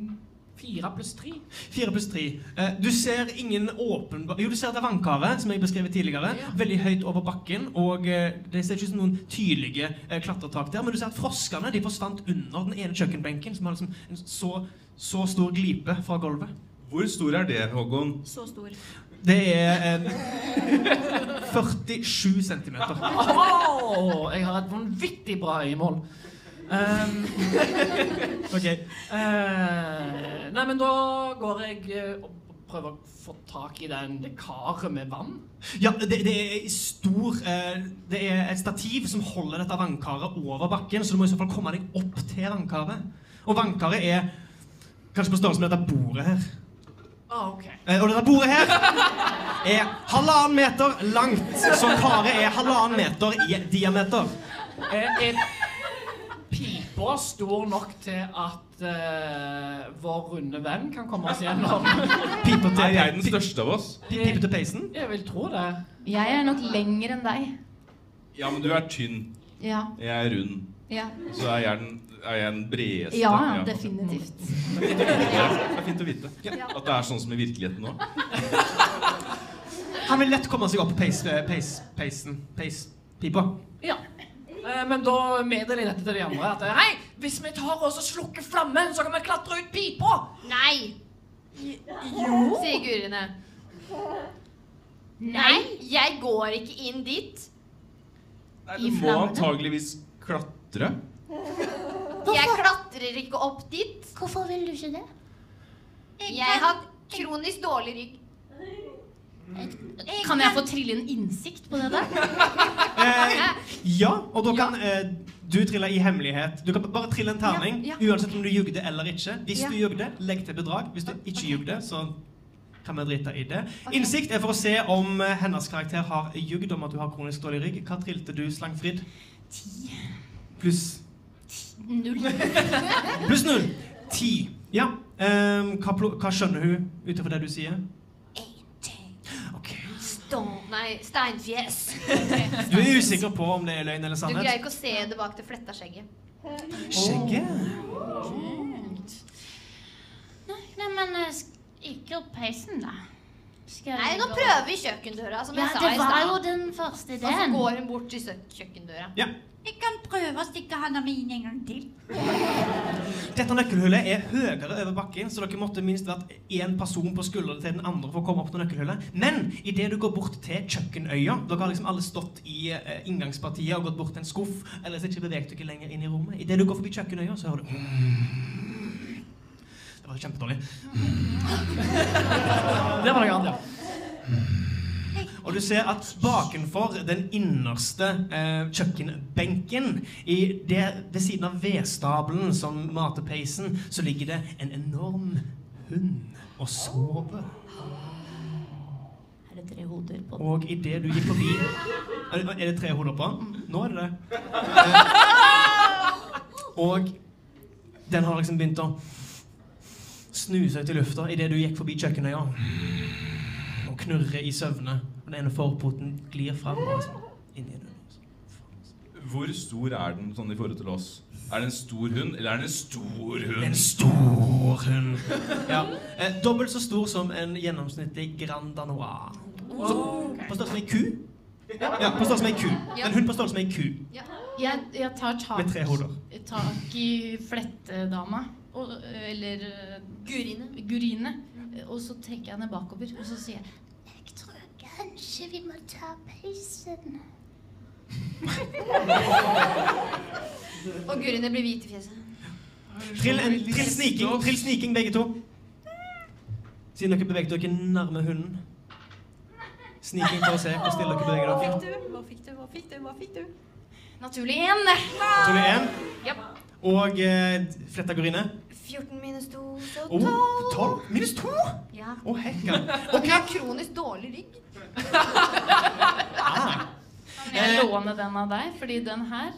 fire pluss tre. Fire pluss tre. Eh, du ser ingen åpenbar Jo, du ser det vannkaret, som jeg beskrev tidligere. Veldig høyt over bakken. Og eh, det ser ikke ut som noen tydelige eh, klatretak der. Men du ser at froskene de forsvant under den ene kjøkkenbenken, som har liksom en så, så stor glipe fra gulvet. Hvor stor er det, Håkon? Så stor. Det er en 47 centimeter. Åh, jeg har et vanvittig bra øyemål. Ehm, Ok. Uh, nei, men da går jeg eh, og prøver å få tak i den, det karet med vann. Ja, det, det er stor uh, Det er et stativ som holder dette vannkaret over bakken, så du må i så fall komme deg opp til vannkaret. Og vannkaret er kanskje på størrelse med dette bordet her. Ah, ok. Eh, og dette bordet her er halvannen meter langt, så karet er halvannen meter i diameter. Er, er pipa stor nok til at uh, vår runde venn kan komme oss gjennom? Pipa Er jeg den største av oss? pipa til peisen. Jeg vil tro det. Jeg er nok lenger enn deg. Ja, men du er tynn. Ja. Jeg er rund. Ja, Så er jeg den, er jeg den bredeste. ja definitivt. Det er fint å vite. At det er sånn som i virkeligheten nå. Han vil lett komme seg opp peis, peis, peisen. Peispipa. Ja. Eh, men da meddeler jeg dette til de andre. At eh, hei, hvis vi tar oss og slukker flammen, så kan vi klatre ut pipa. Nei. Jo, sier Gurine. Nei, jeg går ikke inn dit. Nei, I du må antageligvis klatre. Jeg klatrer ikke opp dit. Hvorfor vil du ikke det? Jeg har kronisk dårlig rygg. Kan jeg få trille en innsikt på det der? Eh, ja, og da kan eh, du trille i hemmelighet. Du kan bare trille en terning, Ja, ja. uansett om du jugde eller ikke. Hvis Ja. du jugde, legg til bedrag. Hvis du ikke jugde, så kan vi drite i det. Innsikt er for å se om eh, hennes karakter har jugd om at du har kronisk dårlig rygg. Hva trilte du, Slangfrid? Ti. Pluss Null. Pluss null. Ti. Ja. ehm, hva, plo- hva skjønner hun ut ifra det du sier? Nei, steinfjes. Du er usikker på om det er løgn eller sannhet? Du greier ikke å se det bak det fletta skjegget. Skjegget? Nei, men eh, ikke opp peisen, da. Nei, nå prøver vi kjøkkendøra, som Ja, jeg sa det var jo den første ideen. Og så går hun bort til kjøkkendøra. Ja. Jeg kan prøve å stikke handa mi inn en gang til. Dette nøkkelhullet er høyere over bakken, så dere måtte minst vært én person på skuldrene til den andre for å komme opp til nøkkelhullet. Men idet du går bort til kjøkkenøya Dere har liksom alle stått i eh, inngangspartiet og gått bort til en skuff, ellers ikke beveget dere lenger inn i rommet. Idet du går forbi kjøkkenøya, så hører du Det var kjempedårlig. Det var noe annet, ja. Og du ser at bakenfor den innerste eh, kjøkkenbenken, i det, ved siden av vedstabelen som mater peisen, så ligger det en enorm hund og sover. Er det tre hoder på den? Og idet du gikk forbi Er det- er det tre hoder på? Nå er det det. Eh, og den har liksom begynt å snuse seg til lufta idet du gikk forbi kjøkkenøya. Og knurrer i søvne. Og den ene forpoten glir fram. Den. Hvor stor er den sånn i forhold til oss? Er det en stor hund, eller er det en stor hund? En stor hund. Ja. Eh, dobbelt så stor som en gjennomsnittlig Grand Danois. Så, på størrelse med ei ku. Ja, på størrelse med ei ku. Ja. En hund på størrelse med ei ku. Jeg, jeg tar tak, Med tre hoder. tak i flettedama. Og, eller eh, Gurine. Gurine. Og så trekker jeg henne bakover, og så sier jeg Jeg tror kanskje vi må ta peisen. Og Gurine blir hvit i fjeset. Trill, en, trill, sniking, trill sniking, begge to. Siden dere beveget dere nærme hunden. Sniking for å se hvor stille dere beveger dere. Hva fikk du? Hva fikk du? Hva fikk du? Hva fikk du? naturlig én. Naturlig én? Ja. Og eh, fletta går inne. 14 minus 2, så Oh, 12. 12? Minus 2? Ja. Å, hekka. Okay. jeg har kronisk dårlig rygg. Jeg låner den av deg, fordi den her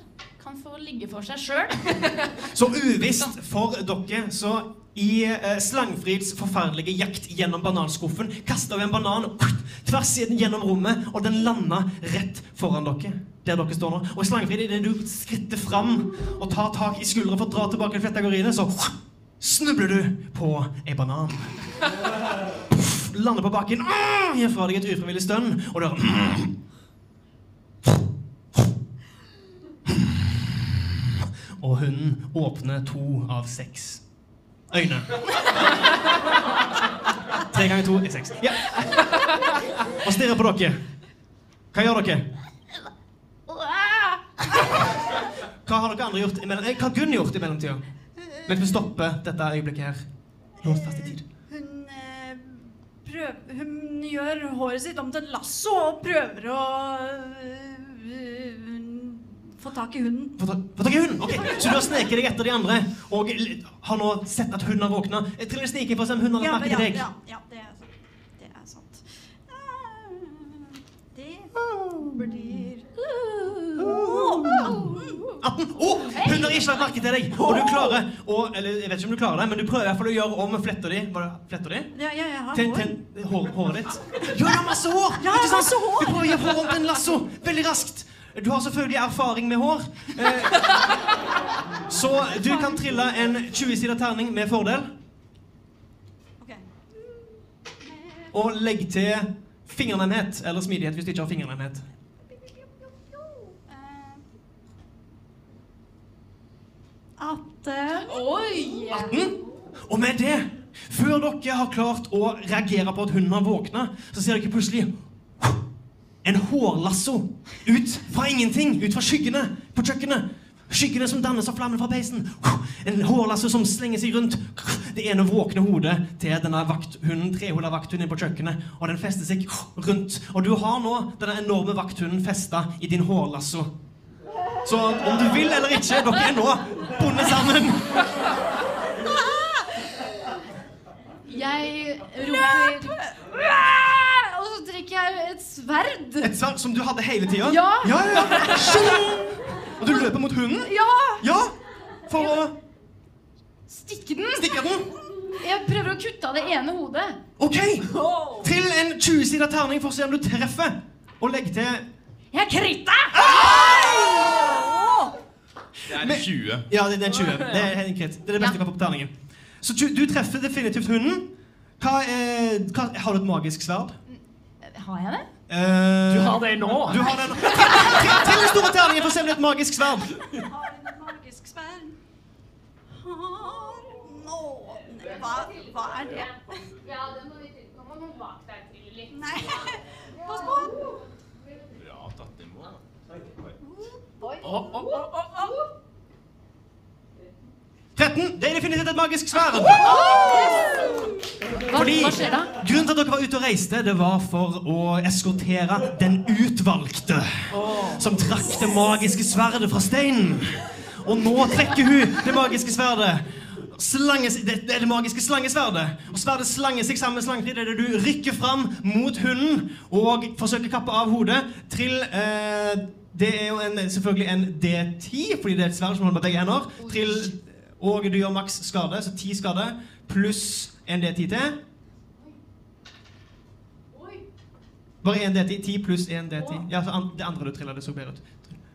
kan få ligge for seg sjøl. Så uvisst for dere, så i eh, Slangfrids forferdelige jakt gjennom bananskuffen kasta vi en banan tvers gjennom rommet, og den landa rett foran dere. Der dere står nå. Og i Slangfrid, idet du skritter fram og tar tak i skuldra for å dra tilbake flettegoriene, så snubler du på en banan. Puff, lander på bakken, mm, gir fra deg et ufrivillig stønn, og du hører mm. Og hunden åpner to av seks øyne. Tre ganger to er seks. Ja. Og stirrer på dere. Hva gjør dere? Hva har dere andre gjort eh, Hva har Gunn gjort i mellomtida? Mens vi stopper dette øyeblikket her. Låst fast i tid. Hun, prøver, hun gjør håret sitt om til en lasso og prøver å eh, få tak i hunden. Få tak få tak i hunden? Ok, Så du har sneket deg etter de andre og har nå sett at hunden har våkna? Trill sniking for å se om hunden har lagt merke til deg. ja, ja, det er sant. Det er sant. Eh, Det blir 18. Å, hun har ikke lagt merke til deg! Og du klarer å Eller jeg vet ikke om du klarer det, men du prøver i hvert fall å gjøre om fletta di. Var det fletta di? Ja, ja, jeg har hår. til hår, håret ditt. Ja, du har masse hår! Ja, jeg har masse hår. Du prøver å gjøre hår om til en lasso veldig raskt. Du har selvfølgelig erfaring med hår. Eh, så du kan trille en 20-sida terning med fordel. Og legg til fingernemhet eller smidighet hvis du ikke har fingernemhet. 18. Oi! 18. Og med det, før dere har klart å reagere på at hunden har våkna, så ser dere plutselig en hårlasso ut fra ingenting, ut fra skyggene på kjøkkenet. Skyggene som dannes av flammen fra peisen. En hårlasso som slenger seg rundt det ene våkne hodet til denne vakthunden, trehoda vakthunden på kjøkkenet. Og den fester seg rundt. Og du har nå denne enorme vakthunden festa i din hårlasso. Så om du vil eller ikke, dere er nå bundet sammen. Jeg roper Og så trekker jeg et sverd. Et sverd som du hadde hele tida? Ja. ja, ja. Sjong! Og du løper mot hunden? Ja! Ja! For å Stikke den. stikke den? Jeg prøver å kutte av det ene hodet. OK! Trill en 20-sida terning for å se om du treffer. Og legg til Jeg kritter! Det er 20. Ja, det er 20. Det er helt greit. Det er det beste du har på terningen. Så du, du treffer definitivt hunden. Hva er, hva, har du et magisk sverd? Har jeg det? Eh, Du har det nå. Du har den. Til den store terningen for å se om det er et magisk sverd. Har en magisk sverd. Har nå hva, hva er det? Ja, det må vi Nå må noen bak deg til litt. Nei, pass på. Bra tatt imot. Å, å, å. 13. Det er definitivt et magisk sverd. Fordi? Grunnen til at dere var ute og reiste, det var for å eskortere den utvalgte. Som trakk det magiske sverdet fra steinen. Og nå trekker hun det magiske sverdet. Slanges, det, det er det magiske slangesverdet. Og sverdet slanger seg sammen med slangetid Det er det du rykker fram mot hunden og forsøker å kappe av hodet. Trill eh, Det er jo en, selvfølgelig en D10, fordi det er et sverd som holder med begge hender. Trill, og du gjør maks skade, så ti skade pluss en D10 til. Bare én D10. Ti pluss én D10. Ja, så an, det andre du trilla, det så bedre ut.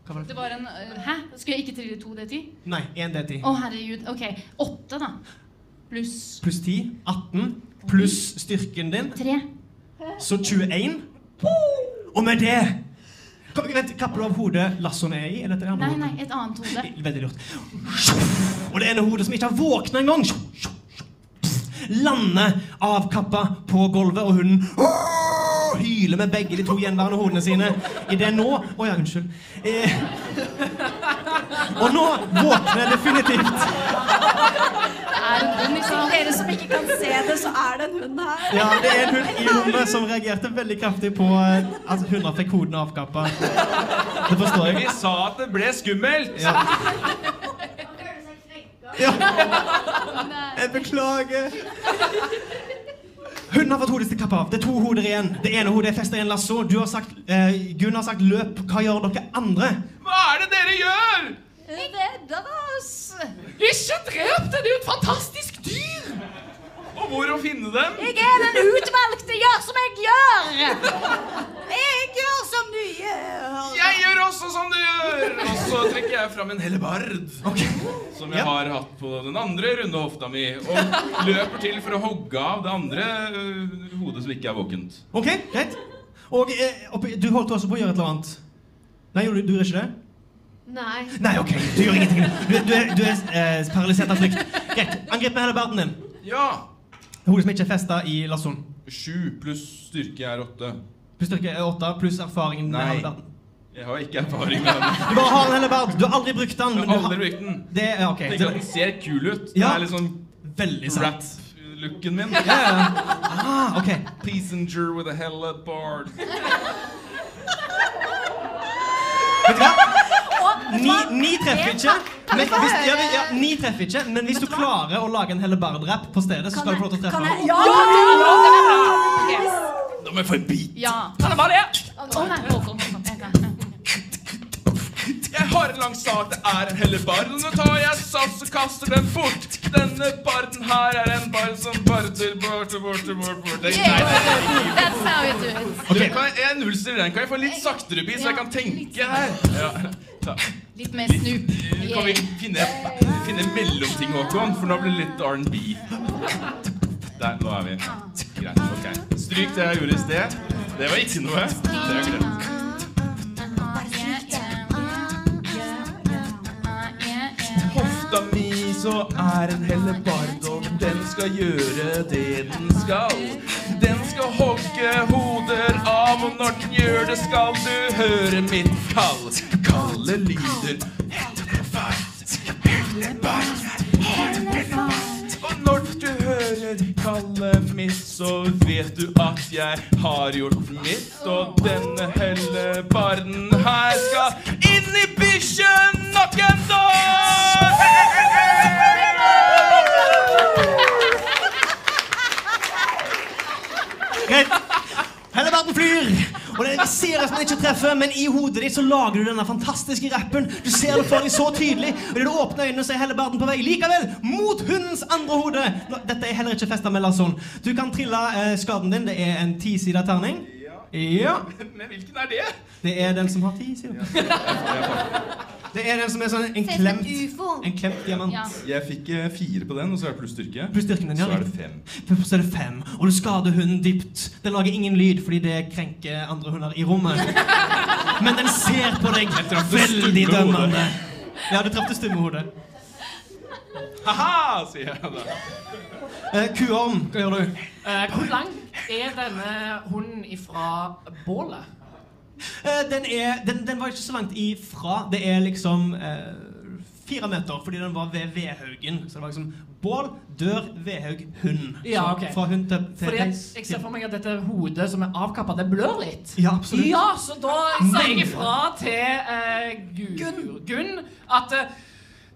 Hva var det? Det var en øh, Hæ? Skulle jeg ikke trille to D10? Nei, én D10. Å, herregud. Ok. Åtte, da. Pluss Pluss ti. 18. Pluss styrken din. tre. Så 21. Og med det Kom, vent, Kapper du av hodet lassoen er i? Eller det andre Nei, nei, et annet hode. Veldig lurt. Og det ene hodet som ikke har våkna engang, lander avkappa på gulvet, og hunden hyler med begge de to gjenværende hodene sine. I det nå Å ja, unnskyld. Eh, og nå våkner jeg definitivt. Er For dere som ikke kan se det, så er det en hund her. Ja, det er en hund i rommet som reagerte veldig kraftig på at altså, hunder fikk hodene avkappa. Det forstår jeg. Vi sa at det ble skummelt! Ja. Ja. Jeg beklager. Hun har fått hodet sitt kappet av. Det er to hoder igjen. Det ene hodet er festet i en lasso. Du har sagt, eh, Gunn har sagt 'løp'. Hva gjør dere andre? Hva er det dere gjør? Redder oss! Ikke drep det! Det er jo et fantastisk dyr! Og hvor å finne dem? Jeg er den utvalgte, gjør som jeg gjør! Jeg gjør som du gjør. Jeg gjør også som du gjør! Og så trekker jeg fram en hellebard. Som jeg Ja. har hatt på den andre runde hofta mi. Og løper til for å hogge av det andre øh, hodet som ikke er våkent. Ok, greit. Og eh, du holdt også på å gjøre et eller annet. Nei, gjorde du, du gjør ikke det? Nei. Nei, ok, du gjør ingenting. Du, du er, du er eh, paralysert av frykt. Greit. Angrip med hellebarden din. Ja! Hodet som ikke er festa i lassoen. Sju pluss styrke er åtte. Pluss styrke er åtte, pluss erfaringen med Nei. hellebarden. Jeg har ikke erfaring med den. Du bare har en hellebard. Du har aldri brukt den. Men du har, aldri brukt den. det er ok. Tenker at den ser kul ut. Det Ja. er sånn Veldig sant. rap-looken min. Ja. Ah, ok. Passenger with a hellebard. Vet du hva? Ni, ni treffer ikke. Men hvis, ja, ja, ni treffer ikke, men hvis du klarer å lage en hellebardrapp på stedet, så skal du få lov til å treffe. Ja! Ja! Nå må jeg få en bit. Ja. Kan jeg bare det? Å har en lang sak, det er en hellebard. Og nå tar jeg sats og kaster den fort. Denne barden her er en bard som barder bort og bort og bort. bort. That's how you do it. Du, kan jeg, nullstiller den. Kan jeg få litt saktere bit, så jeg kan tenke her? Ja. Ta. Litt mer snup. Kan vi finne, finne mellomting, Håkon? For nå blir det litt R&B. Der, nå er vi. Greit, ok. Stryk det jeg gjorde i sted. Det var ikke noe. Det er jeg glemt. Mi så er en hellebard, og den skal gjøre det den skal. Den skal hogge hoder av, og når den gjør det, skal du høre mitt kall. Kalle lyder. Hellebard, hellebard, hellebard. Hører kallet mitt, så vet du at jeg har gjort mitt. Og denne hellebarden her skal inn i bikkjen nok en dag! Hellebarden flyr! Og ser at man ikke treffer, men i hodet ditt så lager du denne fantastiske rappen. Du ser det for deg så tydelig, og idet du åpner øynene, så er hele verden på vei likevel mot hundens andre hode. Dette er heller ikke festa med Larsson Du kan trille eh, skaden din. Det er en tisida terning. Ja. Men hvilken er det? Det er den som har ti sier du. Det er den som er sånn en Se som klemt, en ufo. en klemt diamant. Ja. Jeg fikk eh, fire på den, og så er det pluss styrke. Pluss styrken din, ja. Så er det fem. Så er det fem, og du skader hunden dypt. Den lager ingen lyd fordi det krenker andre hunder i rommet. Men den ser på deg traff det veldig stumme dømmende. Ja, du traff det stumme hodet. Ha-ha, sier jeg da. Eh, Kuorm, hva gjør du? Eh, hvor lang er denne hunden ifra bålet? Eh, den, er, den, den var ikke så langt ifra. Det er liksom eh, fire meter, fordi den var ved vedhaugen. Så det var liksom bål, dør, vedhaug, hund. Ja, Så ok. Fra hund til, til Fordi jeg, jeg ser for meg at dette hodet som er avkappa, det blør litt. Ja, absolutt. Ja, så da sier jeg ifra til eh, Gunn. Gun, at eh,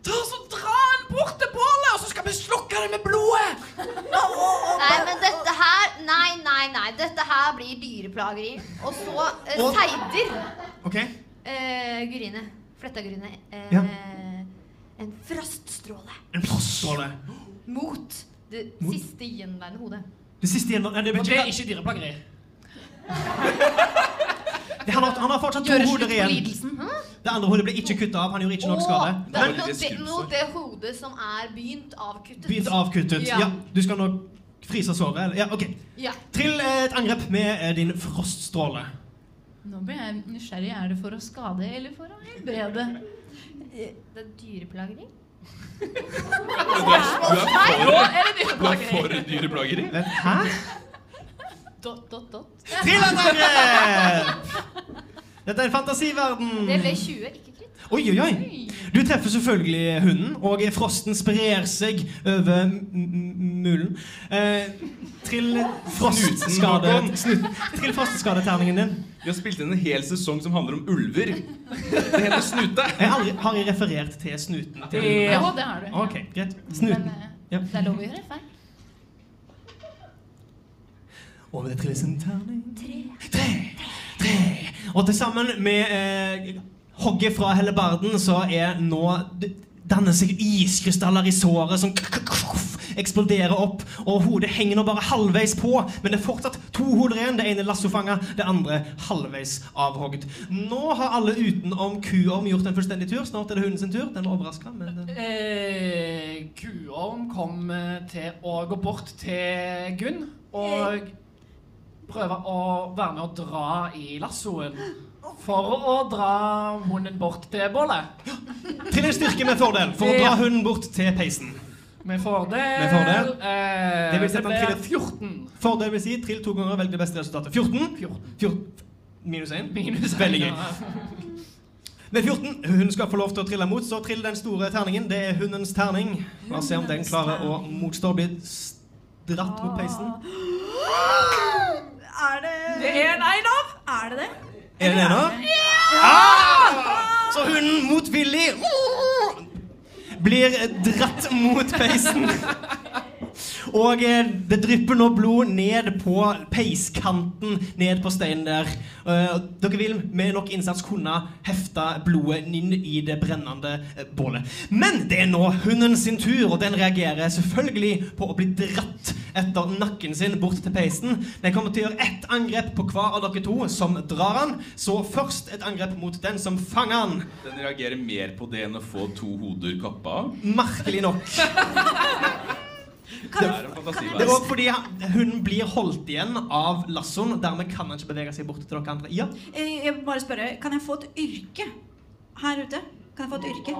Ta så Dra den bort til bålet, og så skal vi slukke det med blodet! Nei, men dette her Nei, nei, nei. Dette her blir dyreplageri. Og så eh, Og- seider Ok, eh, Gurine. Fletta-Gurine. Eh, Ja. En froststråle en froststråle. mot det siste gjenværende hodet. Det siste igjen hodet? nei, det Og det er ikke dyreplageri. Det, han, har, han har fortsatt to hoder igjen. lidelsen. Det andre hodet ble ikke kutta av. Han gjorde ikke nok skade. det er Men- mot det, mot det hodet som er begynt avkuttet. Begynt avkuttet. Ja. Ja. Du skal nå frise såret? eller? Ja, ok. Ja. Trill eh, et angrep med eh, din froststråle. Nå blir jeg nysgjerrig. Er det for å skade eller for å helbrede? Det er dyreplagring. Du er, Nå for, dyreplagring? Hæ? Dot, dot, dot. Trill! Dette er en fantasiverden. Det ble 20, ikke kritt. Oi, oi, oi. Du treffer selvfølgelig hunden, og frosten sprer seg over mulen. Eh, trill frostskade... Trill frostskadeterningen din. Vi har spilt inn en hel sesong som handler om ulver. Det heter Snute. Jeg har, aldri, har jeg referert til snuten til? Ja. Det har du. Ok, greit. Snuten. Men, Ja. det er lov å gjøre feil. Og det trilles en terning. Tre. Tre. Tre. Og til sammen med eh, hogget fra hellebarden så er nå danner seg iskrystaller i såret som eksploderer opp, og hodet henger nå bare halvveis på, men det er fortsatt to hoder igjen. Det ene lassofanga, det andre halvveis avhogd. Nå har alle utenom kuorm gjort en fullstendig tur. Snart er det hunden sin tur. Den var overraska, men eh, Eh, Kuorm kom til å gå bort til Gunn og prøve å være med å dra i lassoen. For å dra hunden bort til bålet. Trill en styrke med fordel for å dra hunden bort til peisen. Med fordel. Med fordel. Eh, Det vil si at blir triller 14. Fordel vil si trill to ganger, velg det beste resultatet. 14. 14. 14. Minus 1. Minus Veldig gøy. Med 14. Hun skal få lov til å trille mot, så trill den store terningen. Det er hundens terning. La oss se om den klarer å motstå å bli dratt mot peisen. Er det det? Er det det nå? Ah! Så hunden motvillig blir dratt mot peisen. Og eh, det drypper nå blod ned på peiskanten, ned på steinen der. Eh, dere vil med nok innsats kunne hefte blodet inn i det brennende eh, bålet. Men det er nå hunden sin tur, og den reagerer selvfølgelig på å bli dratt etter nakken sin bort til peisen. Den kommer til å gjøre ett angrep på hver av dere to som drar han. Så først et angrep mot den som fanger han. Den reagerer mer på det enn å få to hoder kappa av. Merkelig nok. Det er en fantasi. Det også fordi hun blir holdt igjen av lassoen. Dermed kan han ikke bevege seg bort til dere andre. Ja, Eh, Jeg vil bare spørre, kan jeg få et yrke her ute? Kan jeg få et yrke?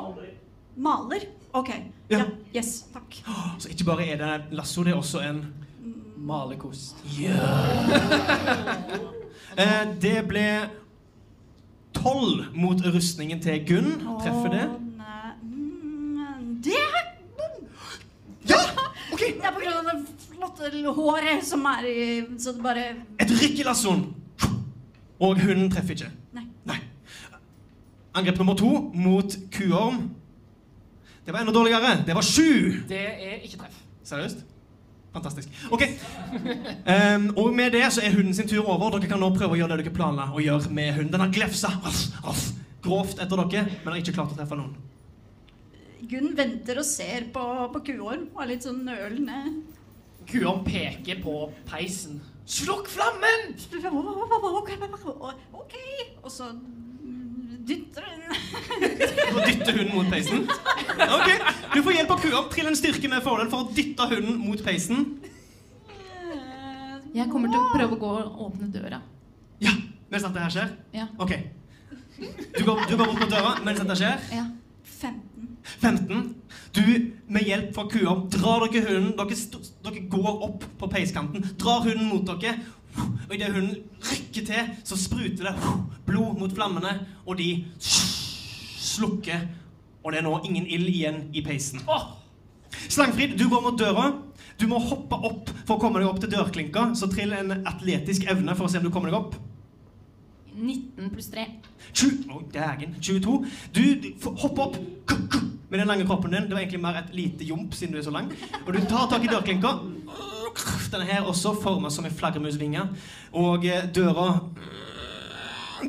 Maler? Ok. Ja. Ja. Yes, takk. Så ikke bare er det lasso, det er også en Malerkost. eh, Det ble tolv mot rustningen til Gunn. Treffer det? Mm, Det er Ja! Det er på grunn av det flotte håret som er i Så det bare Et rykk i lassoen. Og hunden treffer ikke. Nei. Nei. Angrep nummer to mot kuorm. Det var enda dårligere. Det var sju. Det er ikke treff. Seriøst? Fantastisk. Ok. Um, og med det så er hunden sin tur over. Dere kan nå prøve å gjøre det dere planla å gjøre med hunden. Den har glefsa grovt etter dere, men har ikke klart å treffe noen. Gunn venter og ser på, på kuorm og er litt sånn nølende. Kuorm peker på peisen. Slukk flammen! Ok, og så dytter hun Og dytter hunden mot peisen. Ok, Du får hjelp av kuorm. Trill en styrke med fordel for å dytte hunden mot peisen. Jeg kommer til å prøve å gå og åpne døra. Ja, mens dette her skjer. Ja. Ok. Du går, du går bort mot døra mens dette skjer. ja. 15. 15. Du, med hjelp fra kua, drar dere hunden Dere, dere går opp på peiskanten, drar hunden mot dere. Og idet hunden rykker til, så spruter det blod mot flammene, og de slukker. Og det er nå ingen ild igjen i peisen. Slangfrid, du går mot døra. Du må hoppe opp for å komme deg opp til dørklinka. Så trill en atletisk evne for å se om du kommer deg opp. 19 pluss 3. 20, Å, dægen, 22. Du, hoppe opp med den lange kroppen din. Det var egentlig mer et lite jump siden du er så lang. Og du tar tak i dørklinka. Denne her også formet som en flaggermusvinge. Og eh, døra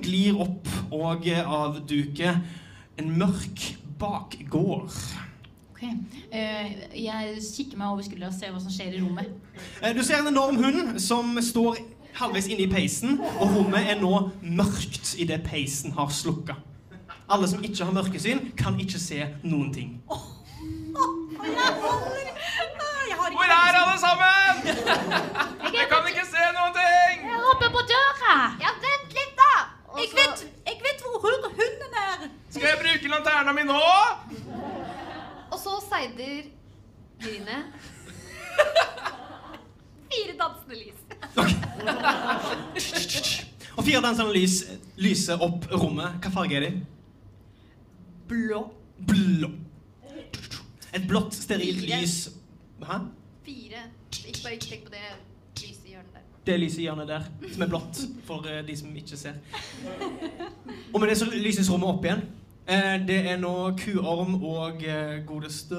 glir opp og eh, avduker en mørk bakgård. Ok. Eh, jeg kikker meg over skuldra og ser hva som skjer i rommet. Eh, Du ser en enorm hund som står halvveis inne i peisen, og rommet er nå mørkt idet peisen har slukka. Alle som ikke har mørkesyn, kan ikke se noen ting. Jeg Hvor er alle sammen? Jeg kan ikke se noen ting! Jeg er oppe på døra. Ja, vent litt, da! Jeg vet, jeg vet hvor hun hunden er! Skal jeg bruke lanterna mi nå? Og så seider grinet. Fire dansende lys. Og fire dansende lys lyser opp rommet. Hva farge er de? Blå. Blå. Et blått, sterilt lys. Hæ? Fire. Ikke bare ikke tenk på det lyset i hjørnet der. Det lyset i hjørnet der, som er blått for eh, de som ikke ser. Og med det så lyses rommet opp igjen. Eh, det er nå kuorm og godeste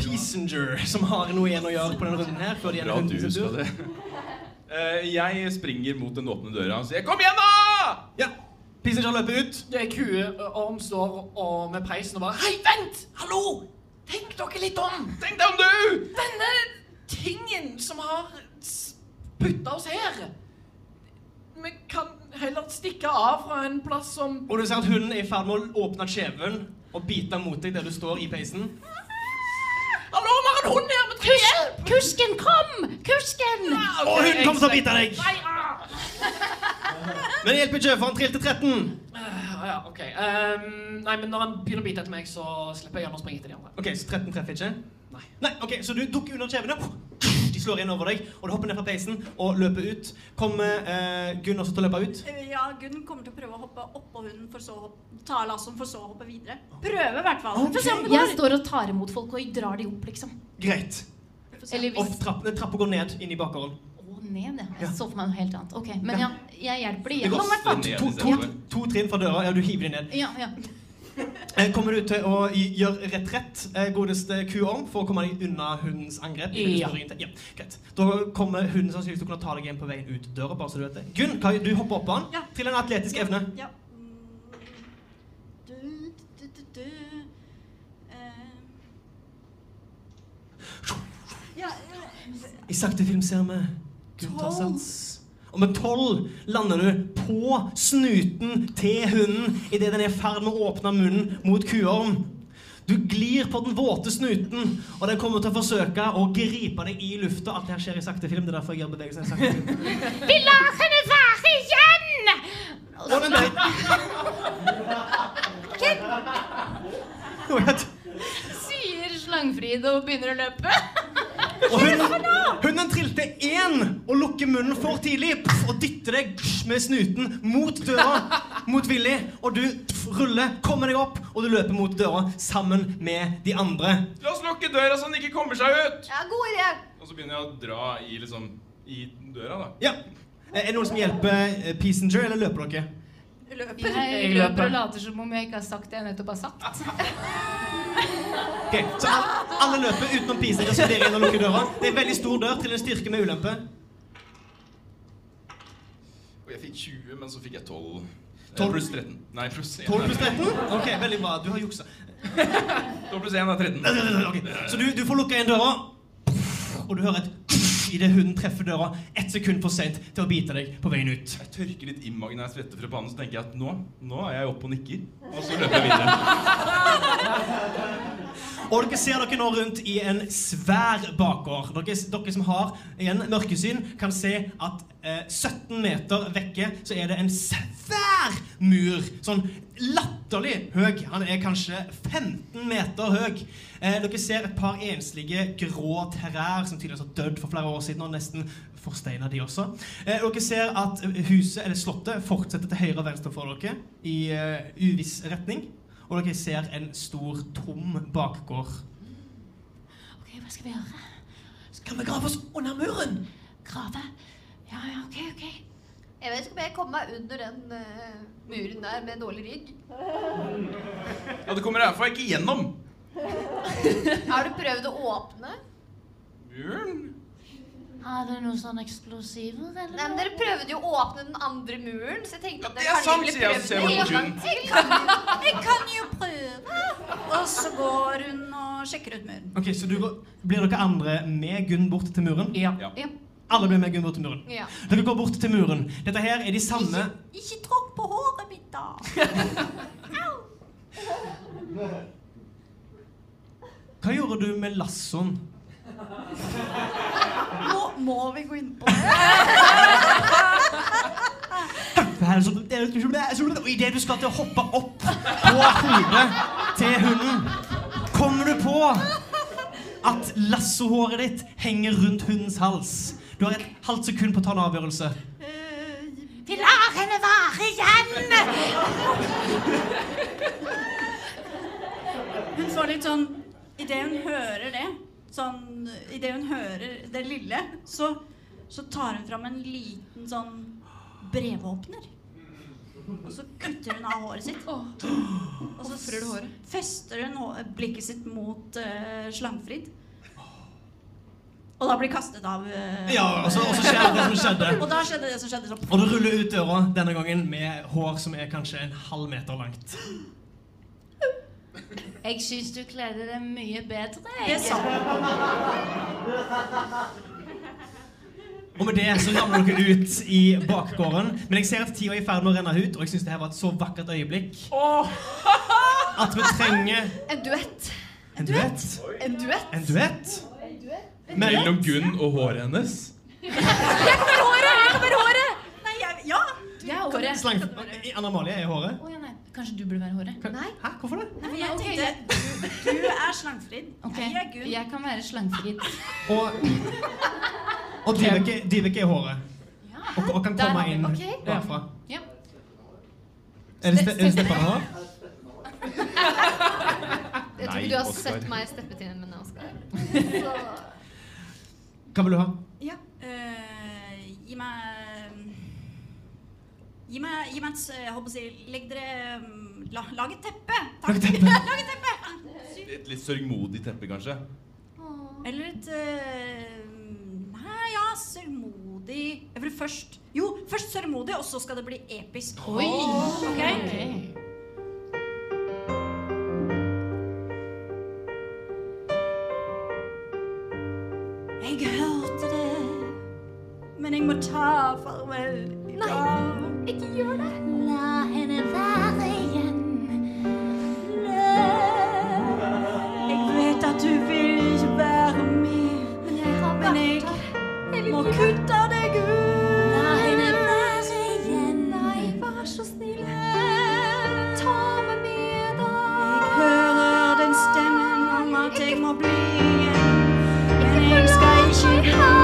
Peasenger som har noe igjen å gjøre på denne runden her. Før de Bra at du tur. det. Uh, jeg springer mot den åpne døra og sier 'kom igjen, da'! Ja. Pissenger løper ut. Det er Kueorm står og med peisen og bare Hei, vent! Hallo! Tenk dere litt om! Tenk deg om, du! Denne tingen som har putta oss her Vi kan heller stikke av fra en plass som Og du ser at hunden er i ferd med å åpne kjeven og bite mot deg der du står i peisen. Har en hund her! Vi trenger hjelp! Kusken, kom! Kusken! Og hunden kommer til å bite deg! Nei, ah. Men det hjelper ikke, for han trilte 13. Ah, ja, ok. Um, nei, men når han begynner å bite etter meg, så slipper jeg han å springe etter de andre. Ok, Så 13 treffer ikke? Nei. Nei, ok, Så du dukker under kjevene. De slår inn over deg, og du hopper ned fra peisen og løper ut. Kommer eh, Gunn også til å løpe ut? Eh, Ja, Gunn kommer til å prøve å hoppe oppå hunden, for så å hoppe, ta lassoen, for så å hoppe videre. Prøve, i hvert fall. Få se om det Jeg står og tar imot folk og drar de opp, liksom. Greit. Eller Og hvis trapp, trappa går ned inn i bakgården. Å, ned, ja. Jeg så for meg noe helt annet. Ok, Men ja, jeg hjelper de Det går i hvert fall. To, to, to, trinn fra døra. Ja, du hiver de ned. Ja, ja. Kommer du til å gjøre retrett, eh, godeste kuorm, for å komme deg unna hundens angrep? Ja. ja. Greit. Da kommer hunden sannsynligvis til å kunne ta deg igjen på veien ut døra. bare så Du vet det. Gunn, du hopper opp på han. Ja. Til en atletisk evne. Ja. Du, du, du, du. Uh. Ja, I sakte film ser vi Gunn tar sats. Og med tolv lander du på snuten til hunden idet den er i ferd med å åpne munnen mot kuorm. Du glir på den våte snuten, og den kommer til å forsøke å gripe deg i lufta. Alt det her skjer i sakte film. Det er derfor jeg gjør bevegelsen i sakte film. Vi lar henne være igjen! Og nei. Hvem Sier Slangfrid og begynner å løpe. Og hunden, hunden trilte én og lukker munnen for tidlig pff, og dytter deg pff, med snuten mot døra, mot Willy. Og du pff, ruller, kommer deg opp, og du løper mot døra sammen med de andre. La oss lukke døra så den ikke kommer seg ut! Ja, god idé. Og så begynner jeg å dra i liksom i døra, da. Ja. Er det noen som hjelper eh, Peacenger, eller løper dere? Løper. Jeg løper og later som om jeg ikke har sagt det jeg nettopp har sagt. Ok, Så alle, alle løper utenom Peacenger, som inn og lukker døra. Det er en veldig stor dør til en styrke med ulempe. Og jeg fikk 20, men så fikk jeg 12. Eh, 12? Pluss 13. Nei, pluss 1. 12 pluss 13? Ok, veldig bra. Du har juksa. 12 pluss 1 er 13. Ok, Så du, du får lukka igjen døra, og du hører et idet hunden treffer døra ett sekund for sent til å bite deg på veien ut. Jeg tørker litt imaginær svette fra pannen, så tenker jeg at nå, nå er jeg oppe og nikker. Og så løper jeg videre. Og dere ser dere nå rundt i en svær bakgård. Dere, dere som har igjen mørkesyn, kan se at eh, 17 meter vekke så er det en svær mur. Sånn latterlig høy. Han er kanskje 15 meter høy. Eh, dere ser et par enslige grå terrær som tydeligvis har dødd for flere år siden, og nesten forsteina de også. Eh, dere ser at huset, eller slottet, fortsetter til høyre og venstre for dere i eh, uviss retning. Og dere ser en stor, tom bakgård. Ok, hva skal vi gjøre? Skal vi grave oss under muren? Grave? Ja, ja, ok, ok. Jeg vet ikke om jeg kommer meg under den uh, muren der med dårlig rygg. Ja, du kommer iallfall ikke gjennom. Har du prøvd å åpne? Muren? Har det noen sånne eksplosiver, eller? Nei, men Dere prøvde jo å åpne den andre muren, så jeg tenkte at det dere er kanskje ville prøve det jeg en gang til. Jeg kan jo prøve. Og så går hun og sjekker ut muren. Ok, så du går, Blir dere andre med Gunn bort til muren? Ja. Ja. Alle blir med Gunvor til muren. Ja. Dere går bort til muren. Dette her er de samme Ikke tråkk på håret mitt, da. Hva gjorde du med lassoen? Må, må vi gå inn på det? Og idet du skal til å hoppe opp på hodet til hunden, kommer du på at lassohåret ditt henger rundt hundens hals. Du har et halvt sekund på å ta en avgjørelse. Vi lar henne være igjen! Hun får litt sånn Idet hun hører det, sånn Idet hun hører det lille, så, så tar hun fram en liten sånn brevåpner. Og så kutter hun av håret sitt. Og så fester hun blikket sitt mot uh, Slangfrid. Og da blir kastet av uh, Ja, og så, og så skjer det som skjedde. Og da skjedde det som skjedde. Så Og du ruller ut døra denne gangen med hår som er kanskje en halv meter langt. Jeg syns du kledde deg mye bedre. Det sa sant. Og med det så ramler dere ut i bakgården. Men jeg ser at tida er i ferd med å renne ut, og jeg syns det her var et så vakkert øyeblikk at vi trenger En duett. en duett. En duett. En duett. Mellom Gunn og håret hennes. Nei, jeg, ja. Jeg er håret. slang Anna Malie er i håret. Oh, ja, nei. Kanskje du burde være håret? Nei Hæ, hvorfor det? Nei, jeg okay, tenkte du, du er Slangfrid. Okay. Jeg er Gunn. Jeg kan være slangfrid. Og, og Divek, er i håret. Og, og kan komme inn okay. derfra. Ja. Er det, det steppene her? Jeg tror Nei, ikke du har sett meg steppe til en med Oskar. Hva vil du ha? Ja. Uh, gi meg Gi meg, gi meg et jeg holdt på å si Legg dere mm, la, Lag et teppe! Takk. Lag et teppe. Lag et teppe. Et litt sørgmodig teppe, kanskje. Eller et uh, Nei, ja, sørgmodig Jeg vil først Jo, først sørgmodig, og så skal det bli episk. Oi! Okay? Jeg men jeg må ta farvel i dag. ikke gjør det. La henne være igjen. Jeg vet at du vil ikke være med, Men jeg har vært jeg må kutte deg ut. La henne være igjen. Nei, vær så snill. Ta meg med Jeg hører den stemmen om at jeg må bli igjen, men jeg skal ikke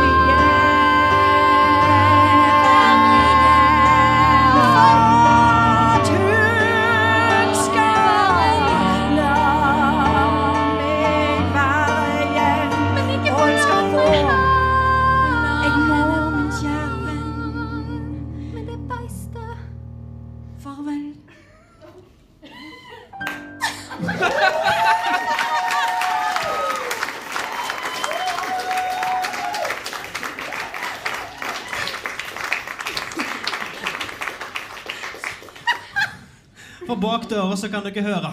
døra så kan dere høre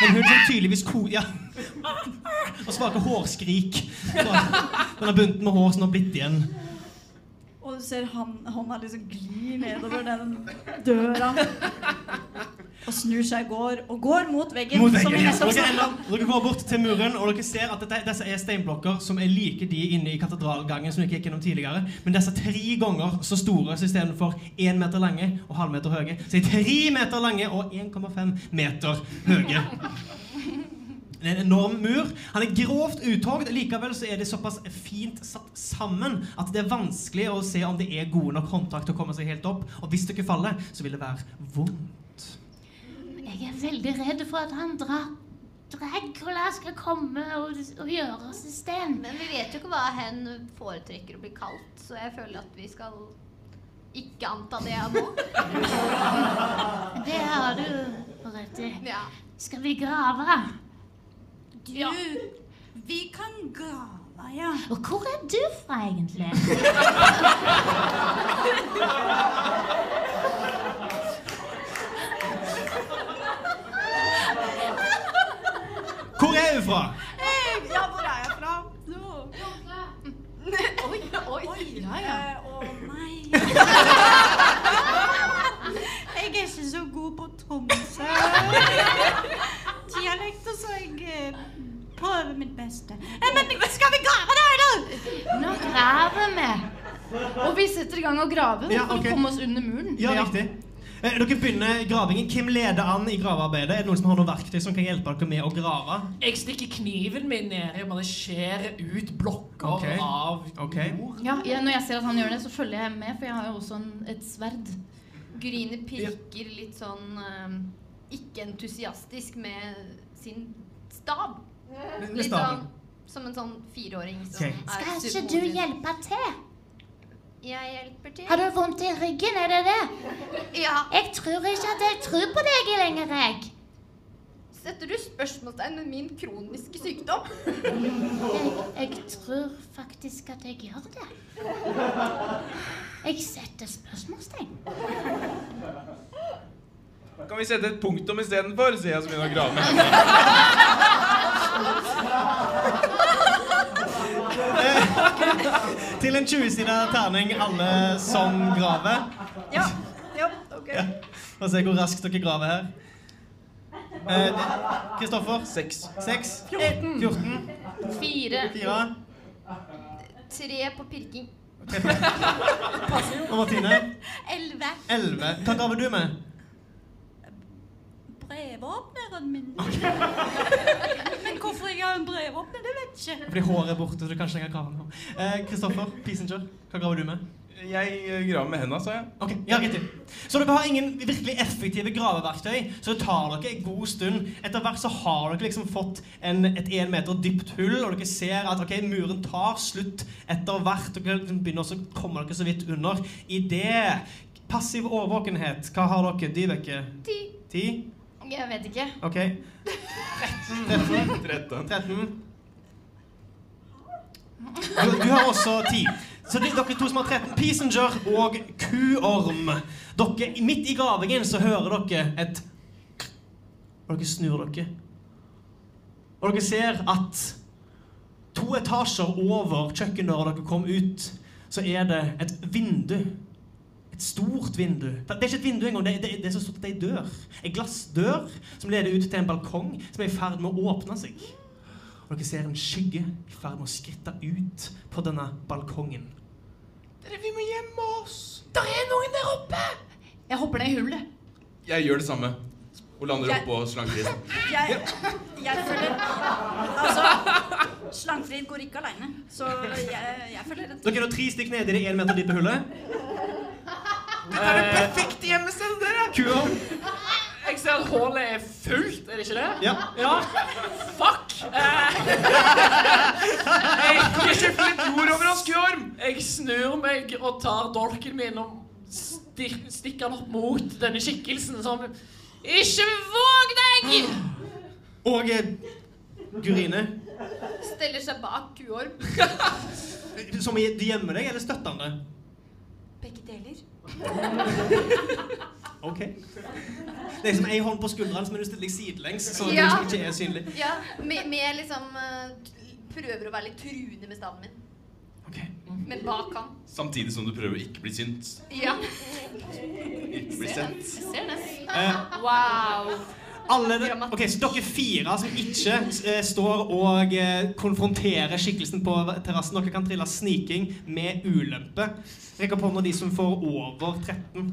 En hund som tydeligvis ko... Ja. Og svake hårskrik. Den har bunten med hår som har blitt igjen. Og du ser han, hånda liksom gli nedover den døra. Snur seg går, og går mot veggen. Mot som veggen, ja. dere, ender, dere går bort til muren, og dere ser at dette, disse er steinblokker som er like de inne i katedralgangen som dere gikk gjennom tidligere. Men disse er tre ganger så store, så istedenfor én meter lange og halvmeter høye, så er de tre meter lange og 1,5 meter høye. Det er en enorm mur. Han er grovt uthogd. Likevel så er det såpass fint satt sammen at det er vanskelig å se om det er gode nok håndtak til å komme seg helt opp. Og hvis dere faller, så vil det være vondt. Jeg er veldig redd for at han drar Dracula skal komme og, og gjøre oss i sten. Men vi vet jo ikke hva hen foretrekker å bli kalt, så jeg føler at vi skal ikke anta det nå. Det har du rett i. Ja. Skal vi grave? Du, vi kan grave, ja. Og hvor er du fra, egentlig? Hvor er hun fra? Ja, hvor er jeg fra? Oi, oi. Oi, ja, ja. Å nei. Jeg er ikke så god på Tromsø. Dialekter, så jeg eh, prøver mitt beste. Eh, Men skal vi grave der, da? Nå graver vi. Og vi setter i gang å grave Ja, for ok. å komme oss under muren. Ja, riktig. Eh, Dere begynner gravingen. Hvem leder an i gravearbeidet? Er det noen som har noen verktøy som kan hjelpe dere med å grave? Jeg stikker kniven min ned og bare skjærer ut blokker okay. av okay. jord. Ja, jeg, når jeg ser at han gjør det, så følger jeg med, for jeg har jo også en, et sverd. Gryne pirker litt sånn eh, ikke entusiastisk med sin stav. Litt sånn som en sånn fireåring som Ok. Skal er ikke du hjelpe til? Jeg hjelper til. Har du vondt i ryggen, er det det? Ja, Jeg tror ikke at jeg tror på deg lenger, jeg. Setter du spørsmålstegn med min kroniske sykdom? Jeg, jeg tror faktisk at jeg gjør det. Jeg setter spørsmålstegn. Kan vi sette et punktum istedenfor? sier jeg som begynner å grave. Til en 20-sida terning, alle som graver. Ja. ja ok. Ja. Og se hvor raskt dere graver her. Eh, Kristoffer? Seks. Seks. 14. 14. Fire. Fire. Tre på pirking. Og Martine? Elleve. Elleve. Hva graver du med? Brevåpneren min. Men hvorfor jeg har en brevåpner, det vet jeg ikke. Fordi håret er borte, så du kan ikke lenger grave med hår. Eh, Kristoffer, Peacenger, hva graver du med? Jeg eh, graver med hendene, sa jeg. Ok, ja, riktig. Så dere har ingen virkelig effektive graveverktøy, så det tar dere en god stund. Etter hvert så har dere liksom fått en, et én meter dypt hull, og dere ser at ok, muren tar slutt etter hvert. Dere liksom begynner også å komme dere så vidt under. I det Passiv årvåkenhet, hva har dere? Dyveke? Ti. Ti? Jeg vet ikke. Ok. 13. 13. 13. Du, du har også 10. Så de, dere to som har 13, Peasenger og Kuorm Dere, Midt i gravingen så hører dere et Og dere snur dere. Og dere ser at to etasjer over kjøkkendøra dere kom ut, så er det et vindu. Et stort vindu. Det er ikke et vindu engang, det, det, det er så stort at det er ei dør. En glassdør som leder ut til en balkong som er i ferd med å åpne seg. Og dere ser en skygge i ferd med å skritte ut på denne balkongen. Dere, vi må gjemme oss. Der er noen der oppe! Jeg hopper ned i hullet. Jeg gjør det samme. Og lander Jeg- oppå slangekrisen. Jeg, jeg føler Altså, Slangfrid går ikke aleine, så jeg, jeg føler at Dere er tre stykk nede i det én meter dype hullet. Dette er det perfekte hjemmestedet dere! Kuorm. Jeg ser at hullet er fullt, er det ikke det? Ja. Ja. Fuck! Eh, Ikke flytte jord over oss, kuorm. jeg snur meg og tar dolken min og stikker den opp mot denne skikkelsen som Ikke våg deg! Og eh, Gurine. Steller seg bak kuorm. Som i du gjemmer deg, eller støttende? Begge deler. Ok. Det er som ei hånd på skuldrene men du stiller sidelengs, så Ja. du ikke er synlig. Ja, med, med liksom eh, Prøver å være litt truende med staven min. Ok. Men bak han. Samtidig som du prøver å ikke bli sint. Ja. Ikke bli sint. Jeg ser det. Eh, Wow. Alle ok, Så dere fire som ikke eh, står og eh, konfronterer skikkelsen på terrassen, dere kan trille sniking med ulempe. Rekk opp hånda de som får over 13.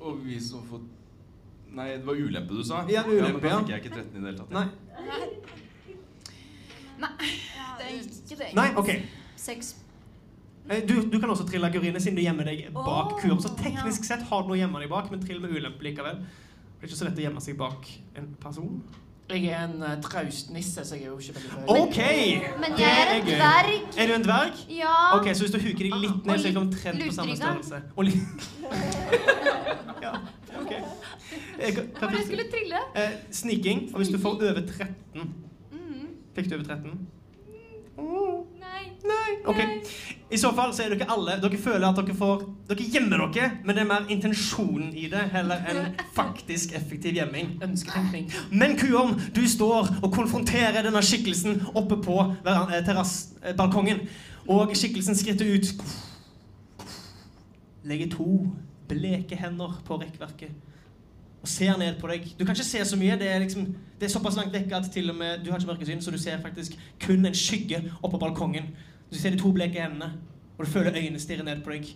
Og vi som får Nei, det var ulempe du sa? Ja, ulempe, men da fikk jeg ikke 13 i det hele tatt. Nei. Det er ikke det. Nei, ok. Seks. Eh, Du, du kan også trille Gurine siden du gjemmer deg bak oh, kurven. Så teknisk sett har du noe å gjemme deg bak, men trill med ulempe likevel. Det er ikke så lett å gjemme seg bak en person. Jeg er en uh, traustnisse, så jeg er jo ikke veldig høy. OK! Men jeg er en dverg. Er du en dverg? Ja. Ok, Så hvis du huker deg litt ned, så er det omtrent på samme størrelse. Og li ja, ok. Eh, hva- var det jeg skulle trille. Eh, sniking. Og hvis du får over 13 Mhm. Fikk du over 13? Nei. Nei. Ok. I så fall så er dere alle Dere føler at dere får Dere gjemmer dere, men det er mer intensjonen i det heller enn faktisk effektiv gjemming. Ønsketenkning. Men Kuorm, du står og konfronterer denne skikkelsen oppe på eh, terrass, eh, balkongen. Og skikkelsen skritter ut. Legger to bleke hender på rekkverket og ser ned på deg. Du kan ikke se så mye. Det er, liksom, det er såpass langt vekk at til og med, du har ikke mørkesyn, så du ser faktisk kun en skygge oppå balkongen. Du ser de to bleke hendene, og du føler øynene stirre ned på deg.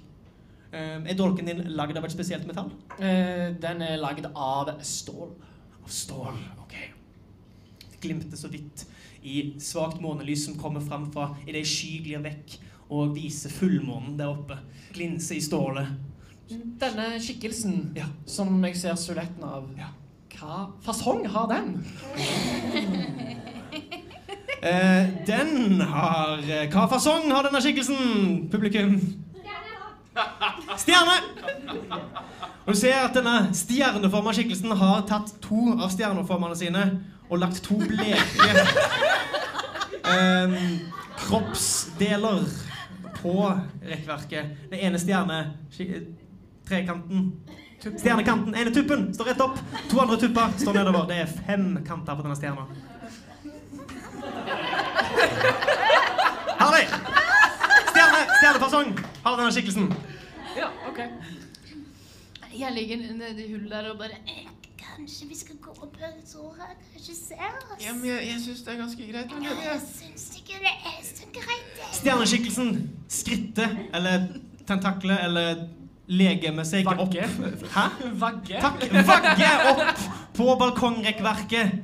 Eh, er dolken din lagd av et spesielt metall? Uh, den er lagd av stål. Av stål. Ok. Det glimter så vidt i svakt månelys som kommer fram fra idet sky glir vekk og viser fullmånen der oppe. Glinse i stålet. Denne skikkelsen Ja. som jeg ser silhuetten av, Ja. hva fasong har den? Eh, den har eh, Hva fasong har denne skikkelsen, publikum? Stjerne! Og du ser at denne stjerneforma skikkelsen har tatt to av stjerneformene sine og lagt to bleke eh, kroppsdeler på rekkverket. Den ene stjerne... Trekanten Stjernekanten, ene tuppen, står rett opp. To andre tupper står nedover. Det er fem kanter på denne stjerna. Herlig! Stjerne, stjernefasong har denne skikkelsen. Ja, ok. Jeg ligger nedi hullet der og bare Eh, Kanskje vi skal gå opp her, Tora? Kanskje se oss? Ja, men jeg, jeg syns det er ganske greit. Men Jeg jeg, syns ikke det er så greit. Stjerneskikkelsen skrittet eller tentaklet eller legemer seg opp Hæ? Vagge. Takk. Vagge opp på balkongrekkverket.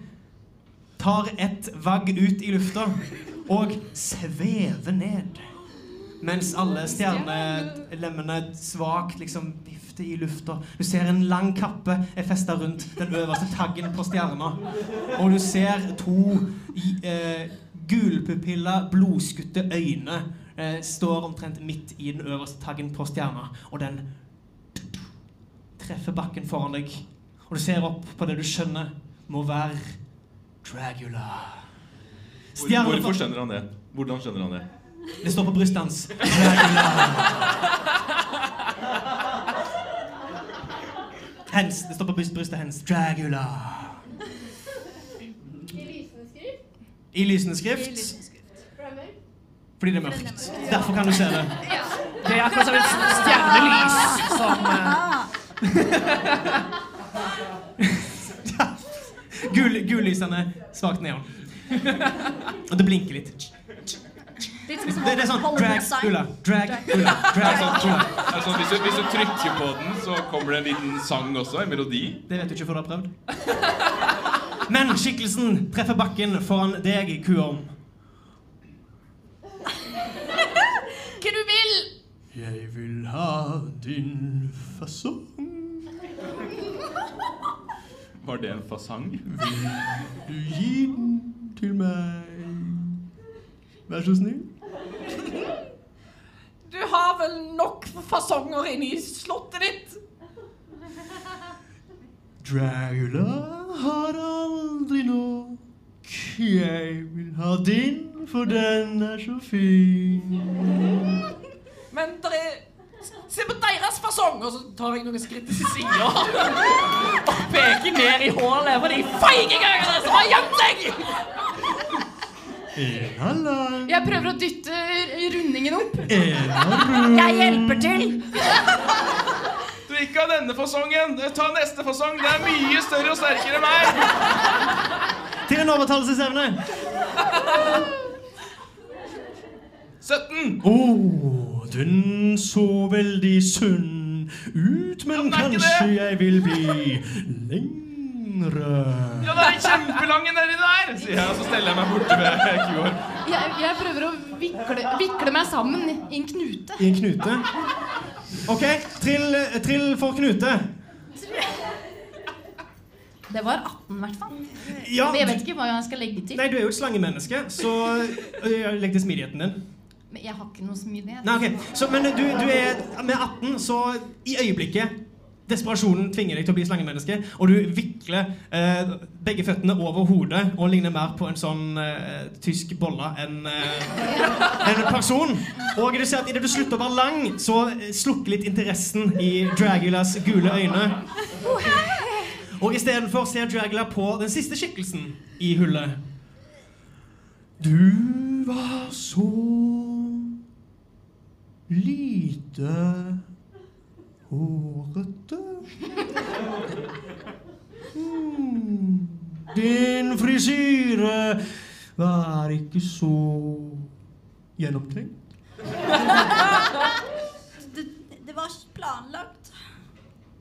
Tar et vagg ut i lufta og svever ned. Mens alle stjernelemmene svakt liksom vifter i lufta. Du ser en lang kappe er festa rundt den øverste taggen på stjerna. Og du ser to i- eh, gulpupilla, blodskutte øyne eh, står omtrent midt i den øverste taggen på stjerna. Og den treffer bakken foran deg. Og du ser opp på det du skjønner må være Dragula. Stjerne- hvorfor skjønner han det? Hvordan skjønner han det? Det står på brystet hans. Dragula. Hens. Det står på brystet hans. Dragula. I lysende skrift. Fordi det er mørkt. Derfor kan du se det. Det er akkurat som et stjernelys som eh, Gul, gullysende, svakt neon. Og det blinker litt. Litt sånn som Det, det er sånn drag Ulla, drag det sånn, Dragula. er sånn, hvis, du, hvis du trykker på den, så kommer det en liten sang også? En melodi? Det vet du ikke før du har prøvd. Men skikkelsen treffer bakken foran deg, kuorm. Hva du vil? Jeg vil ha din fasong. Var det en fasang? Du gi den til meg. Vær så snill. Du har vel nok fasonger inne i slottet ditt? Dragula har aldri nok. Jeg vil ha din, for den er så fin. Men dere er Se på deres fasong! Og så tar jeg noen skritt til sida og peker ned i hullet på de feigingene som har gjemt seg! En Jeg prøver å dytte rundingen opp. av rund. Jeg hjelper til. Du ikke ha denne fasongen. Ta neste fasong. Det er mye større og sterkere enn meg. Til en overtalelsesevne. 17. Å, den så veldig sunn ut, men Ja, den kanskje det. jeg vil bli lengre. Ja, det er kjempelange nedi der, sier jeg, og så steller jeg meg borte ved kua. Jeg, jeg prøver å vikle, vikle meg sammen i en knute. I en knute. OK, trill, trill for knute. Det var 18 i hvert fall. Ja, jeg vet ikke hva jeg skal legge til. Nei, du er jo et slangemenneske, så øh, legg til smidigheten din. Men jeg har ikke noe smidighet. Nei, okay. Så, men du, du er med 18, så i øyeblikket Desperasjonen tvinger deg til å bli slangemenneske, og du vikler eh, begge føttene over hodet og ligner mer på en sånn eh, tysk bolle enn eh, en person. Og du ser at idet du slutter å være lang, så eh, slukker litt interessen i Dragulas gule øyne. Og istedenfor ser Dragula på den siste skikkelsen i hullet. Du var så lite hårete. Mm. Din frisyre var ikke så gjennomtenkt. Det, det var ikke planlagt.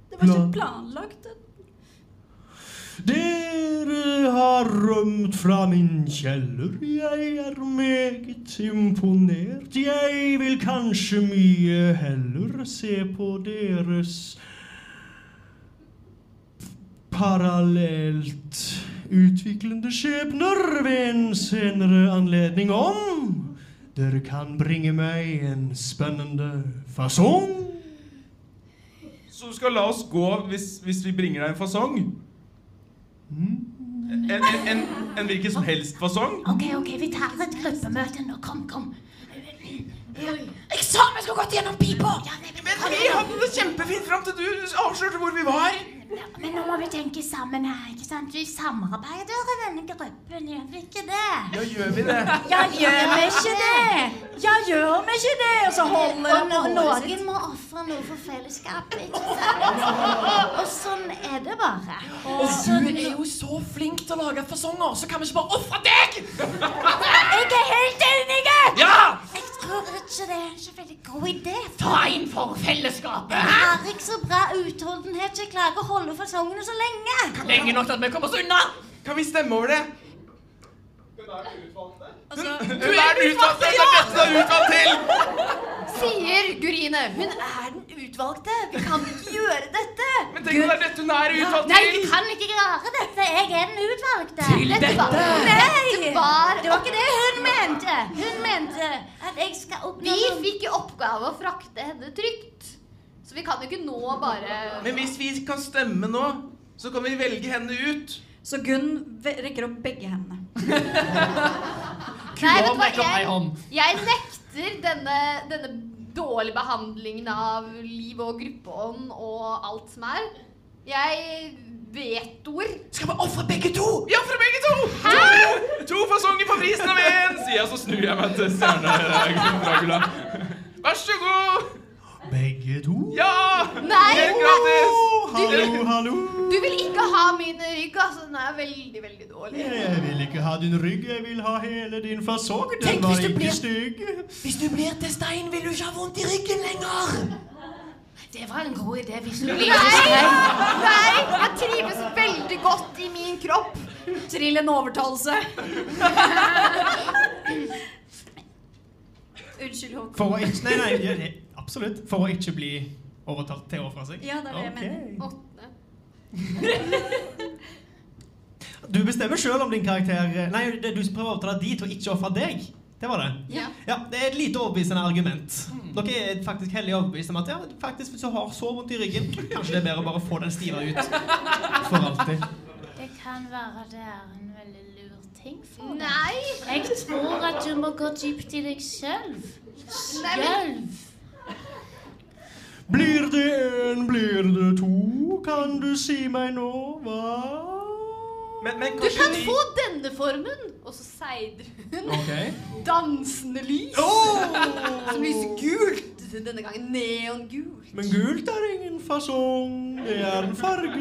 Det var Plan- ikke planlagt. Dere har rømt fra min kjeller. Jeg er meget imponert. Jeg vil kanskje mye heller se på deres parallelt utviklende skjebner ved en senere anledning om dere kan bringe meg en spennende fasong. Så du skal la oss gå hvis, hvis vi bringer deg en fasong? En, en, en, en hvilken som helst fasong? Ok, ok, vi tar et gruppemøte nå. Kom, kom. Jeg sa vi skulle gått gjennom pipa! Ja, men, vi hadde det kjempefint fram til du avslørte hvor vi var. Men nå må vi tenke sammen her, ikke sant? Vi samarbeider i denne gruppen, gjør vi ikke det? Ja, gjør vi det? Ja, gjør vi ikke det? Ja, gjør vi ikke det? Og så holder Og no noen må ofre noe for fellesskapet, ikke sant? Og sånn er det bare. Og du er jo så flink til å lage fasonger, så kan vi ikke bare ofre deg! Jeg er helt enig! Ja! Tror ikke det er en så veldig god idé. Ta inn for fellesskapet. Jeg har ikke så bra utholdenhet, til jeg klarer å holde fasongene så lenge. Lenge nok til at vi kommer oss unna. Kan vi stemme over det? Altså, Hun er den utvalgte! Det er dette utvalgte, er utvalgt til! Sier Gurine. Hun er den utvalgte. Vi kan ikke gjøre dette. Men tenk om det er dette hun er utvalgt Nei, vi kan ikke gjøre dette. Jeg er den utvalgte. Til Dette var, nei! dette var Det var ikke det hun mente. Hun mente at jeg skal oppnå Vi noen- fikk i oppgave å frakte henne trygt. Så vi kan jo ikke nå bare Men hvis vi kan stemme nå, så kan vi velge henne ut. så Gunn rekker opp begge hendene. Nei, vet du hva? meg Jeg, om. jeg nekter denne, denne dårlige behandlingen av liv og gruppeånd og alt som er. Jeg vetoer. Skal vi ofre begge to? Vi ofrer begge to! To, to fasonger på prisen av én, sier jeg, så snur jeg meg til Stjerne-Dragula. Vær så god! Begge to? Ja! Nei! Helt gratis! Hallo, hallo. Du vil ikke ha min rygg, altså. Den er veldig, veldig dårlig. Jeg vil ikke ha din rygg, jeg vil ha hele din fasong. Den Tenk var ikke blir- stygg. Hvis du blir til stein, vil du ikke ha vondt i ryggen lenger. Det var en god idé hvis du blir Nei! Nei! Jeg trives veldig godt i min kropp. Trill en overtalelse. Unnskyld, Håkon. For å ikke Nei, nei, absolutt. For å ikke bli overtalt til å ofre seg. Ja, det er det jeg mener. Åtte. Du bestemmer sjøl om din karakter Nei, det er du prøver å overtale de til å ikke ofre deg. Det var det. Ja. Ja, Det er et lite overbevisende argument. Dere er faktisk hellig overbevist om at ja, faktisk hvis du har så vondt i ryggen, kanskje det er bedre å bare få den stiva ut for alltid. Det kan være det er en veldig lur ting for deg. Nei! Jeg tror at du må gå dypt i deg. Nei, men- Selv. Blir det en, blir det to? Kan du si meg nå hva? Men, men Du kan få denne formen. Og så seider hun. Okay. Dansende lys. Oh! Som lyser gult. Denne gangen neongult. Men gult er ingen fasong, det er en farge.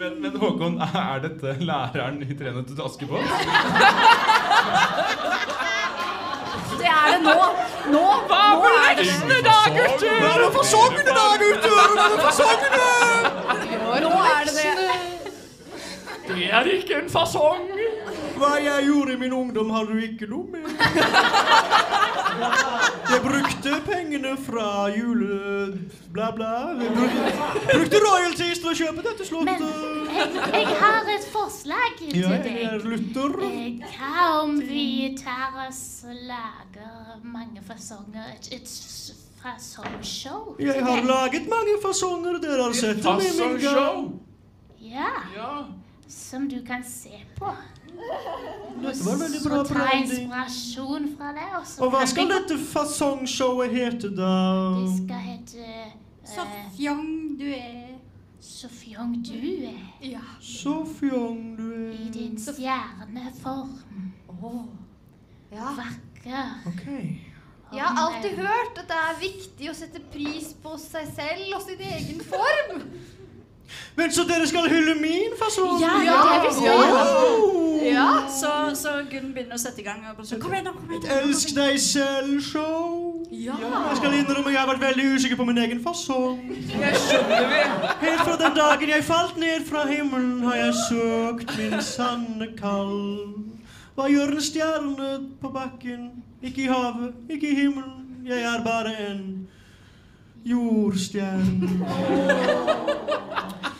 men, men Håkon, er dette læreren i Trenet til Askepott? Det er det nå. Nå, nå er det det. da, gutter? Hva er det fasongene da, gutter? Hva er det fasongene? Nå er det det. Det er ikke en fasong. Hva jeg gjorde i min ungdom har du ikke noe med. Jeg brukte pengene fra jule... bla bla. Jeg brukte, brukte royalties til å kjøpe dette Men jeg, jeg har et forslag til Ja, jeg er lutter. Eh, Hva om vi tar oss og lager mange fasonger? Et, et fasongshow? Jeg har laget mange fasonger. Dere har sett dem i min gang. Ja, Ja. som du kan se på. Dette var veldig bra Så ta branding. inspirasjon fra det. Og, så Og hva kan skal vi- dette fasongshowet hete, da? Det skal hete Så eh, fjong du er. Så fjong du er Ja. Så fjong du i er. din stjerneform. ja. Vakker. Ok. Jeg har alltid hørt at det er viktig å sette pris på seg selv og sin egen form. Men så dere skal hylle min fasong? Ja, Ja, det vi skal. Oh! Ja. Så, så Gunn begynner å sette i gang. Og så, kom igjen, nå, kom igjen. Et elsk deg selv-show. Ja. Jeg skal innrømme jeg har vært veldig usikker på min egen fasong. Jeg skjønner vi. Helt fra den dagen jeg falt ned fra himmelen, har jeg søkt min sanne kall. Hva gjør en stjerne på bakken? Ikke i havet, ikke i himmelen. Jeg er bare en jordstjerne.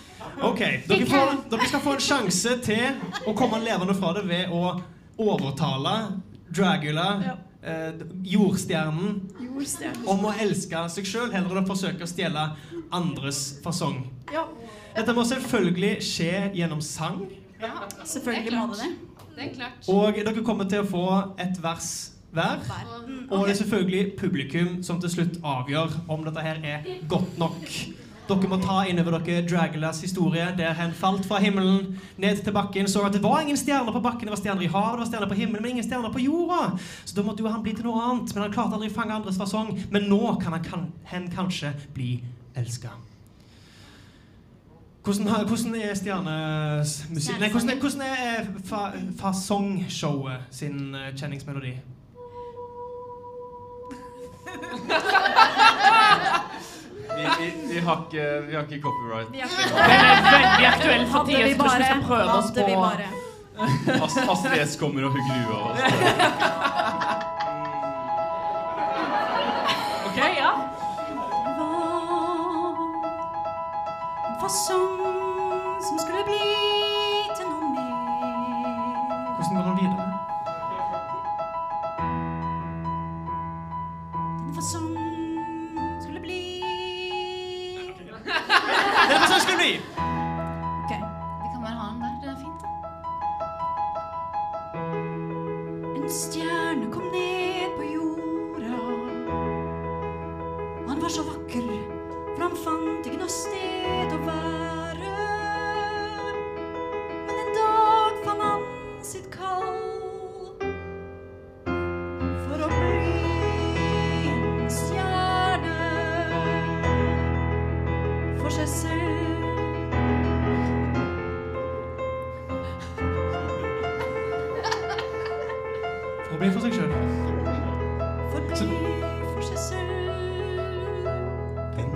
Ok, dere, får, dere skal få en sjanse til å komme levende fra det ved å overtale Dragula, eh, jordstjernen, om å elske seg sjøl heller enn å forsøke å stjele andres fasong. Dette må selvfølgelig skje gjennom sang, selvfølgelig må det det. Og dere kommer til å få et vers hver. Mm, Og det er selvfølgelig publikum som til slutt avgjør om dette her er godt nok. Dere må ta inn over dere Dragulas historie, der han falt fra himmelen ned til bakken. Så at det var ingen stjerner på bakken, det var stjerner i havet, det var stjerner på himmelen, men ingen stjerner på jorda. Så da måtte jo han bli til noe annet. Men han klarte aldri å fange andres fasong. Men nå kan han kan, han kanskje bli elska. Hvordan, hvordan er stjernemusikk Nei, hvordan hvordan er fa, fasongshowet sin eh, kjenningsmelodi? Vi, vi, vi, har ikke, vi har ikke copyright. Vi Den er veldig aktuell for tida, så kanskje vi skal prøve oss på. Ast- Astrid S kommer og hugger huet av oss. OK, ja. Hva, hva fasong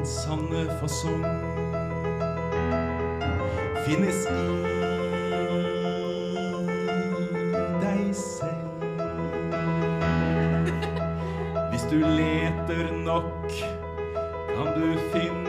Sanne fasong finnes i deg selv. Hvis du leter nok, kan du finne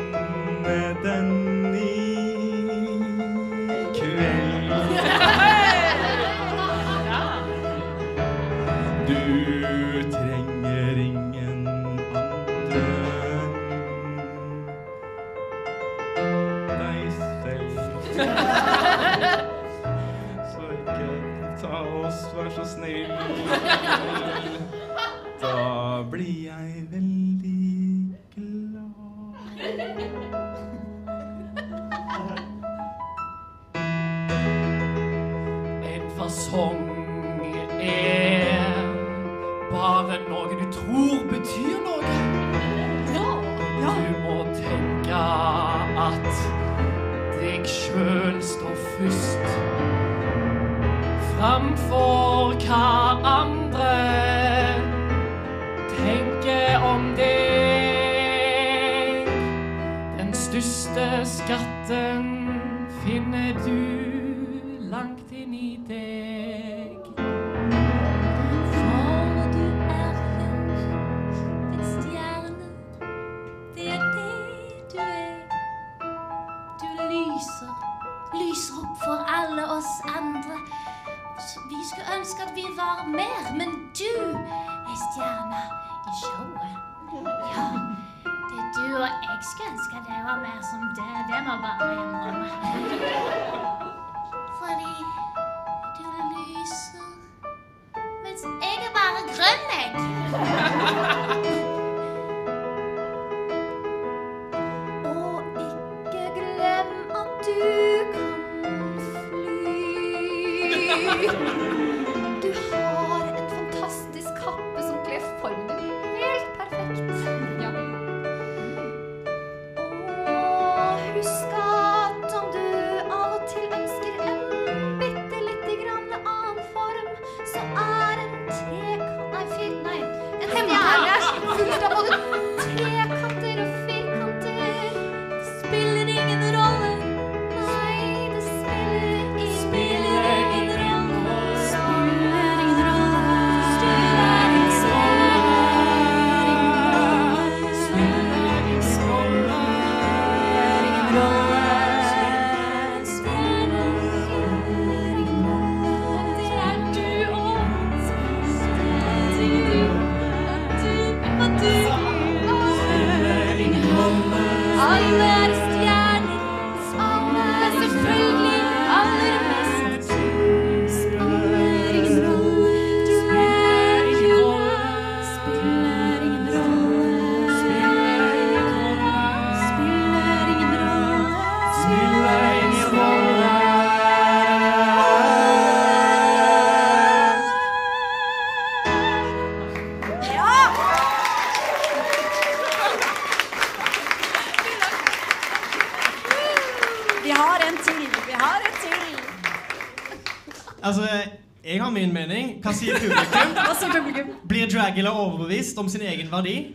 Blir Dragula overbevist om sin egen verdi?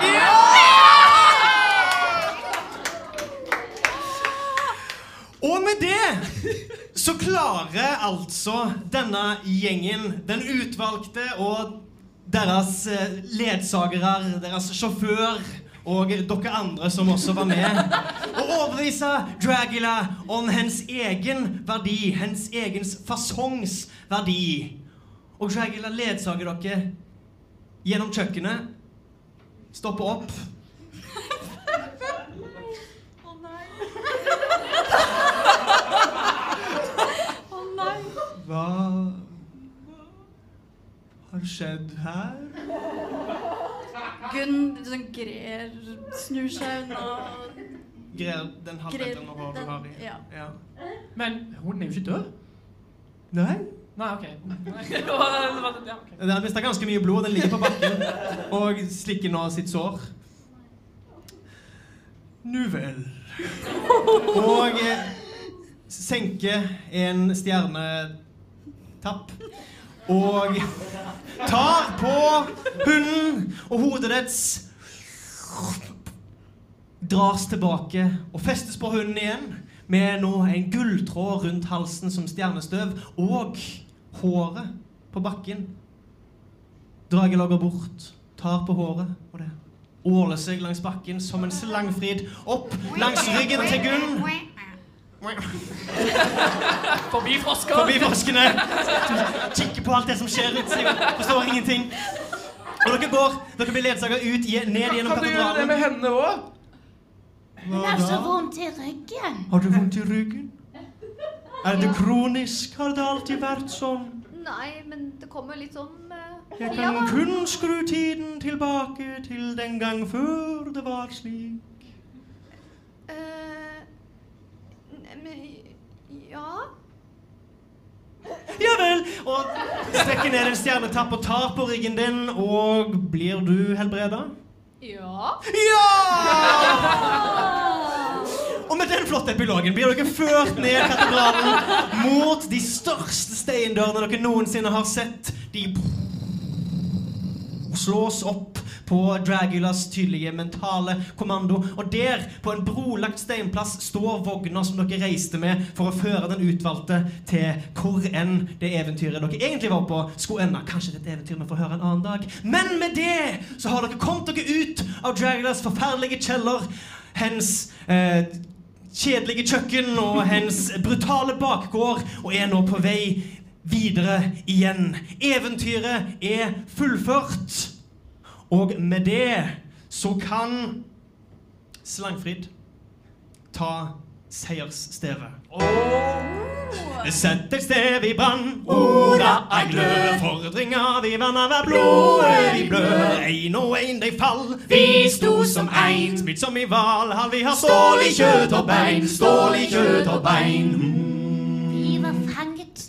Ja! Og med det så klarer altså denne gjengen, den utvalgte og deres eh, ledsagere, deres sjåfør og dere andre som også var med, å overbevise Dragula om hens egen verdi, hens egens fasongs verdi. Og Dragula ledsager dere gjennom kjøkkenet, stopper opp Å nei. Å nei. Hva har skjedd her? Gunn sånn grer, snur seg unna. Grer den halvmeteren med hår du har i. ja. Ja. Men hun er jo ikke død. Nei? Nei, OK. Ja, ok. Den har mista ganske mye blod. Den ligger på bakken og slikker nå sitt sår. Nu vel. Og Senke senker en stjernetapp. Og tar på hunden, og hodet dets dras tilbake og festes på hunden igjen. Med nå en gulltråd rundt halsen som stjernestøv, og håret på bakken. Dragela går bort, tar på håret og det åler seg langs bakken som en slangfrid opp langs ryggen til Gunn. Forbi frosker. Forbi froskene. Kikker på alt det som skjer rundt seg. Forstår ingenting. Og dere går, dere blir ledsaga ut, ned gjennom katedralen. Kan du gjøre det med henne òg? Hun har så vondt i ryggen. Har du vondt i ryggen? Er det kronisk? Har det alltid vært sånn? Nei, men det kommer litt sånn eh, Jeg ja. kan kun skru tiden tilbake til den gang før det var slik. Eh, ne- men Ja Ja vel! Og strekker ned en stjernetapp og tar på ryggen din, og blir du helbreda? Ja. Ja! Og med den flotte epilogen blir dere ført ned katedralen mot de største steindørene dere noensinne har sett. De slås opp på Dragulas tydelige mentale kommando. Og der, på en brolagt steinplass, står vogna som dere reiste med for å føre den utvalgte til hvor enn det eventyret dere egentlig var på, skulle ende. Kanskje det er et eventyr vi får høre en annen dag. Men med det så har dere kommet dere ut av Dragulas forferdelige kjeller. Hens eh, kjedelige kjøkken og hens brutale bakgård, og er nå på vei videre igjen. Eventyret er fullført. Og med det så kan Slangfrid ta seiersstevet. Sett et stev i brann, orda ei glør. Fordringa vi vanner er blodet vi blør. Ein og ein dei fall, vi sto som ein. Spilt som i Valhall, vi har stål i kjøtt og bein. Stål i kjøtt og bein. Vi var fanget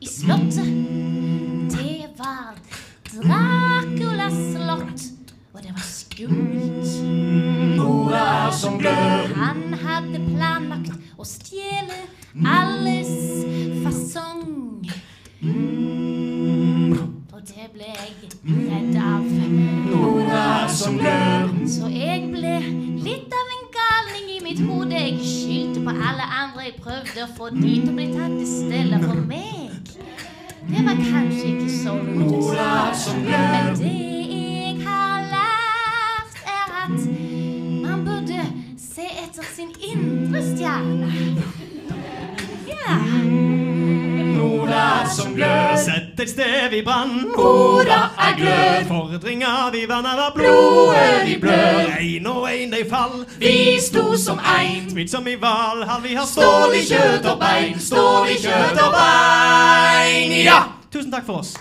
i slottet. Det var Draculas slott, og det var skummelt. er som glør. Han hadde planlagt å stjele alles fasong. Og det ble jeg redd av. Nora som glør. Så jeg ble litt av en galning i mitt hode. Jeg skyldte på alle andre jeg prøvde å få de til å bli tatt i stedet for meg. Det var kanskje ikke så lurt. Men det jeg har lært, er at man burde se etter sin indre stjerne. Orda som glød Sett stev vi brann. Orda er glød. Fordringer vi vanner av Blodet vi blør. Ein og ein de fall. Vi sto som ein. Smitt som i Valhall, vi har Stål i kjøtt og bein, stål i kjøtt og bein. Ja! Tusen takk for oss.